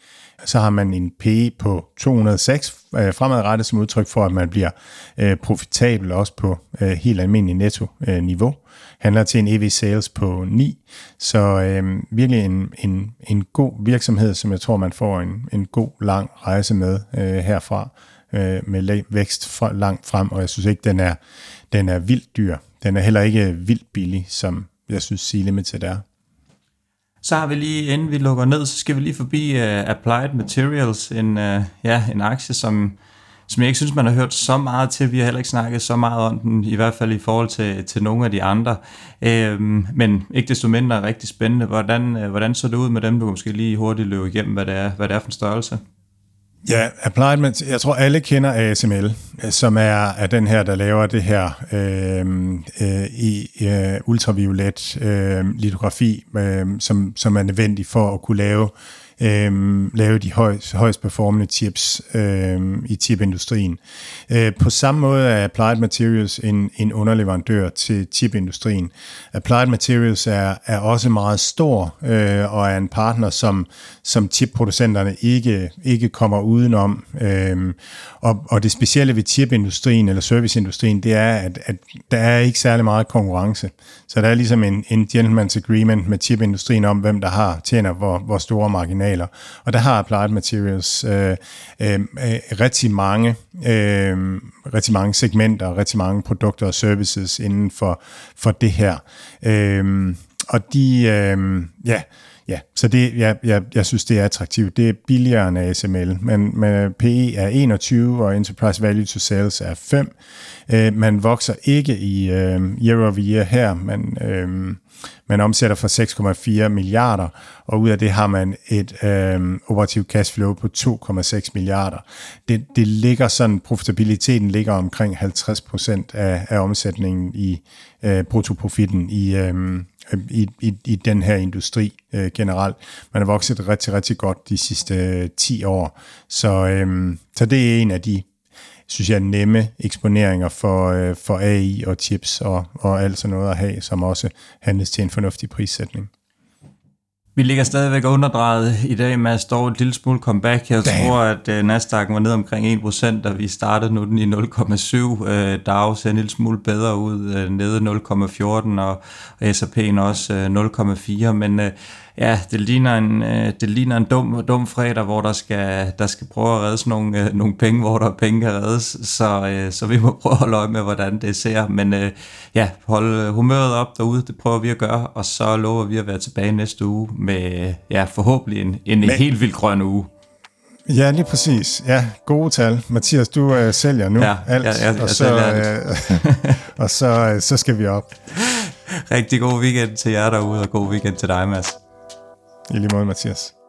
så har man en PE på 206 øh, fremadrettet som udtryk for, at man bliver øh, profitabel også på øh, helt almindelig netto-niveau. Øh, Handler til en EV sales på 9, så øh, virkelig en, en, en god virksomhed, som jeg tror, man får en, en god lang rejse med øh, herfra, øh, med vækst fra, langt frem, og jeg synes ikke, den er, den er vildt dyr. Den er heller ikke vildt billig, som jeg synes C-Limited er. Så har vi lige, inden vi lukker ned, så skal vi lige forbi uh, Applied Materials, en, uh, ja, en aktie, som, som jeg ikke synes, man har hørt så meget til. Vi har heller ikke snakket så meget om den, i hvert fald i forhold til, til nogle af de andre. Uh, men ikke desto mindre rigtig spændende. Hvordan, uh, hvordan så det ud med dem? Du kan måske lige hurtigt løbe igennem, hvad det er, hvad det er for en størrelse. Ja, Applied, jeg tror alle kender ASML, øh, som er, er den her, der laver det her øh, øh, i øh, ultraviolet øh, litografi, øh, som, som er nødvendig for at kunne lave øh, Øhm, lave de højst, højst performende chips øh, i chipindustrien. Øh, på samme måde er Applied Materials en, en underleverandør til chipindustrien. Applied Materials er, er også meget stor øh, og er en partner, som, som chipproducenterne ikke, ikke kommer udenom. Øh, og, og det specielle ved chipindustrien eller serviceindustrien, det er, at, at der er ikke særlig meget konkurrence. Så der er ligesom en, en gentleman's agreement med chipindustrien om, hvem der har tjener hvor, hvor store marginaler. Og der har Applied Materials øh, øh, øh, rigtig mange øh, rigtig mange segmenter, rigtig mange produkter og services inden for, for det her. Øh, og de, øh, ja, Ja, så det, jeg, jeg, jeg synes, det er attraktivt. Det er billigere end ASML, men, men øh, PE er 21, og Enterprise Value to Sales er 5. Øh, man vokser ikke i øh, year over year her, men øh, man omsætter for 6,4 milliarder, og ud af det har man et øh, operativt cashflow på 2,6 milliarder. Det, det ligger sådan, profitabiliteten ligger omkring 50 procent af, af omsætningen i øh, bruttoprofitten i, øh, i, i, i den her industri øh, generelt. Man har vokset rigtig, rigtig godt de sidste øh, 10 år. Så, øh, så det er en af de synes jeg, nemme eksponeringer for, øh, for AI og chips og, og alt sådan noget at have, som også handles til en fornuftig prissætning. Vi ligger stadigvæk underdrejet i dag, med at et lille smule comeback. Jeg Damn. tror, at uh, Nasdaq var ned omkring 1%, da vi startede nu den i 0,7. Uh, Dow ser en lille smule bedre ud, uh, nede 0,14, og, og S&P'en også uh, 0,4. Men uh, ja, det ligner en, øh, det ligner en dum, dum fredag, hvor der skal, der skal prøve at redde nogle, øh, nogle penge, hvor der penge kan reddes, så, øh, så vi må prøve at holde øje med, hvordan det ser. Men øh, ja, holde humøret op derude, det prøver vi at gøre, og så lover vi at være tilbage næste uge med ja, forhåbentlig en, en Men... helt vildt grøn uge. Ja, lige præcis. Ja, gode tal. Mathias, du øh, sælger nu ja, alt, ja, ja, og, så, øh, og så, øh, så skal vi op. Rigtig god weekend til jer derude, og god weekend til dig, Mads. I lige måde, Mathias.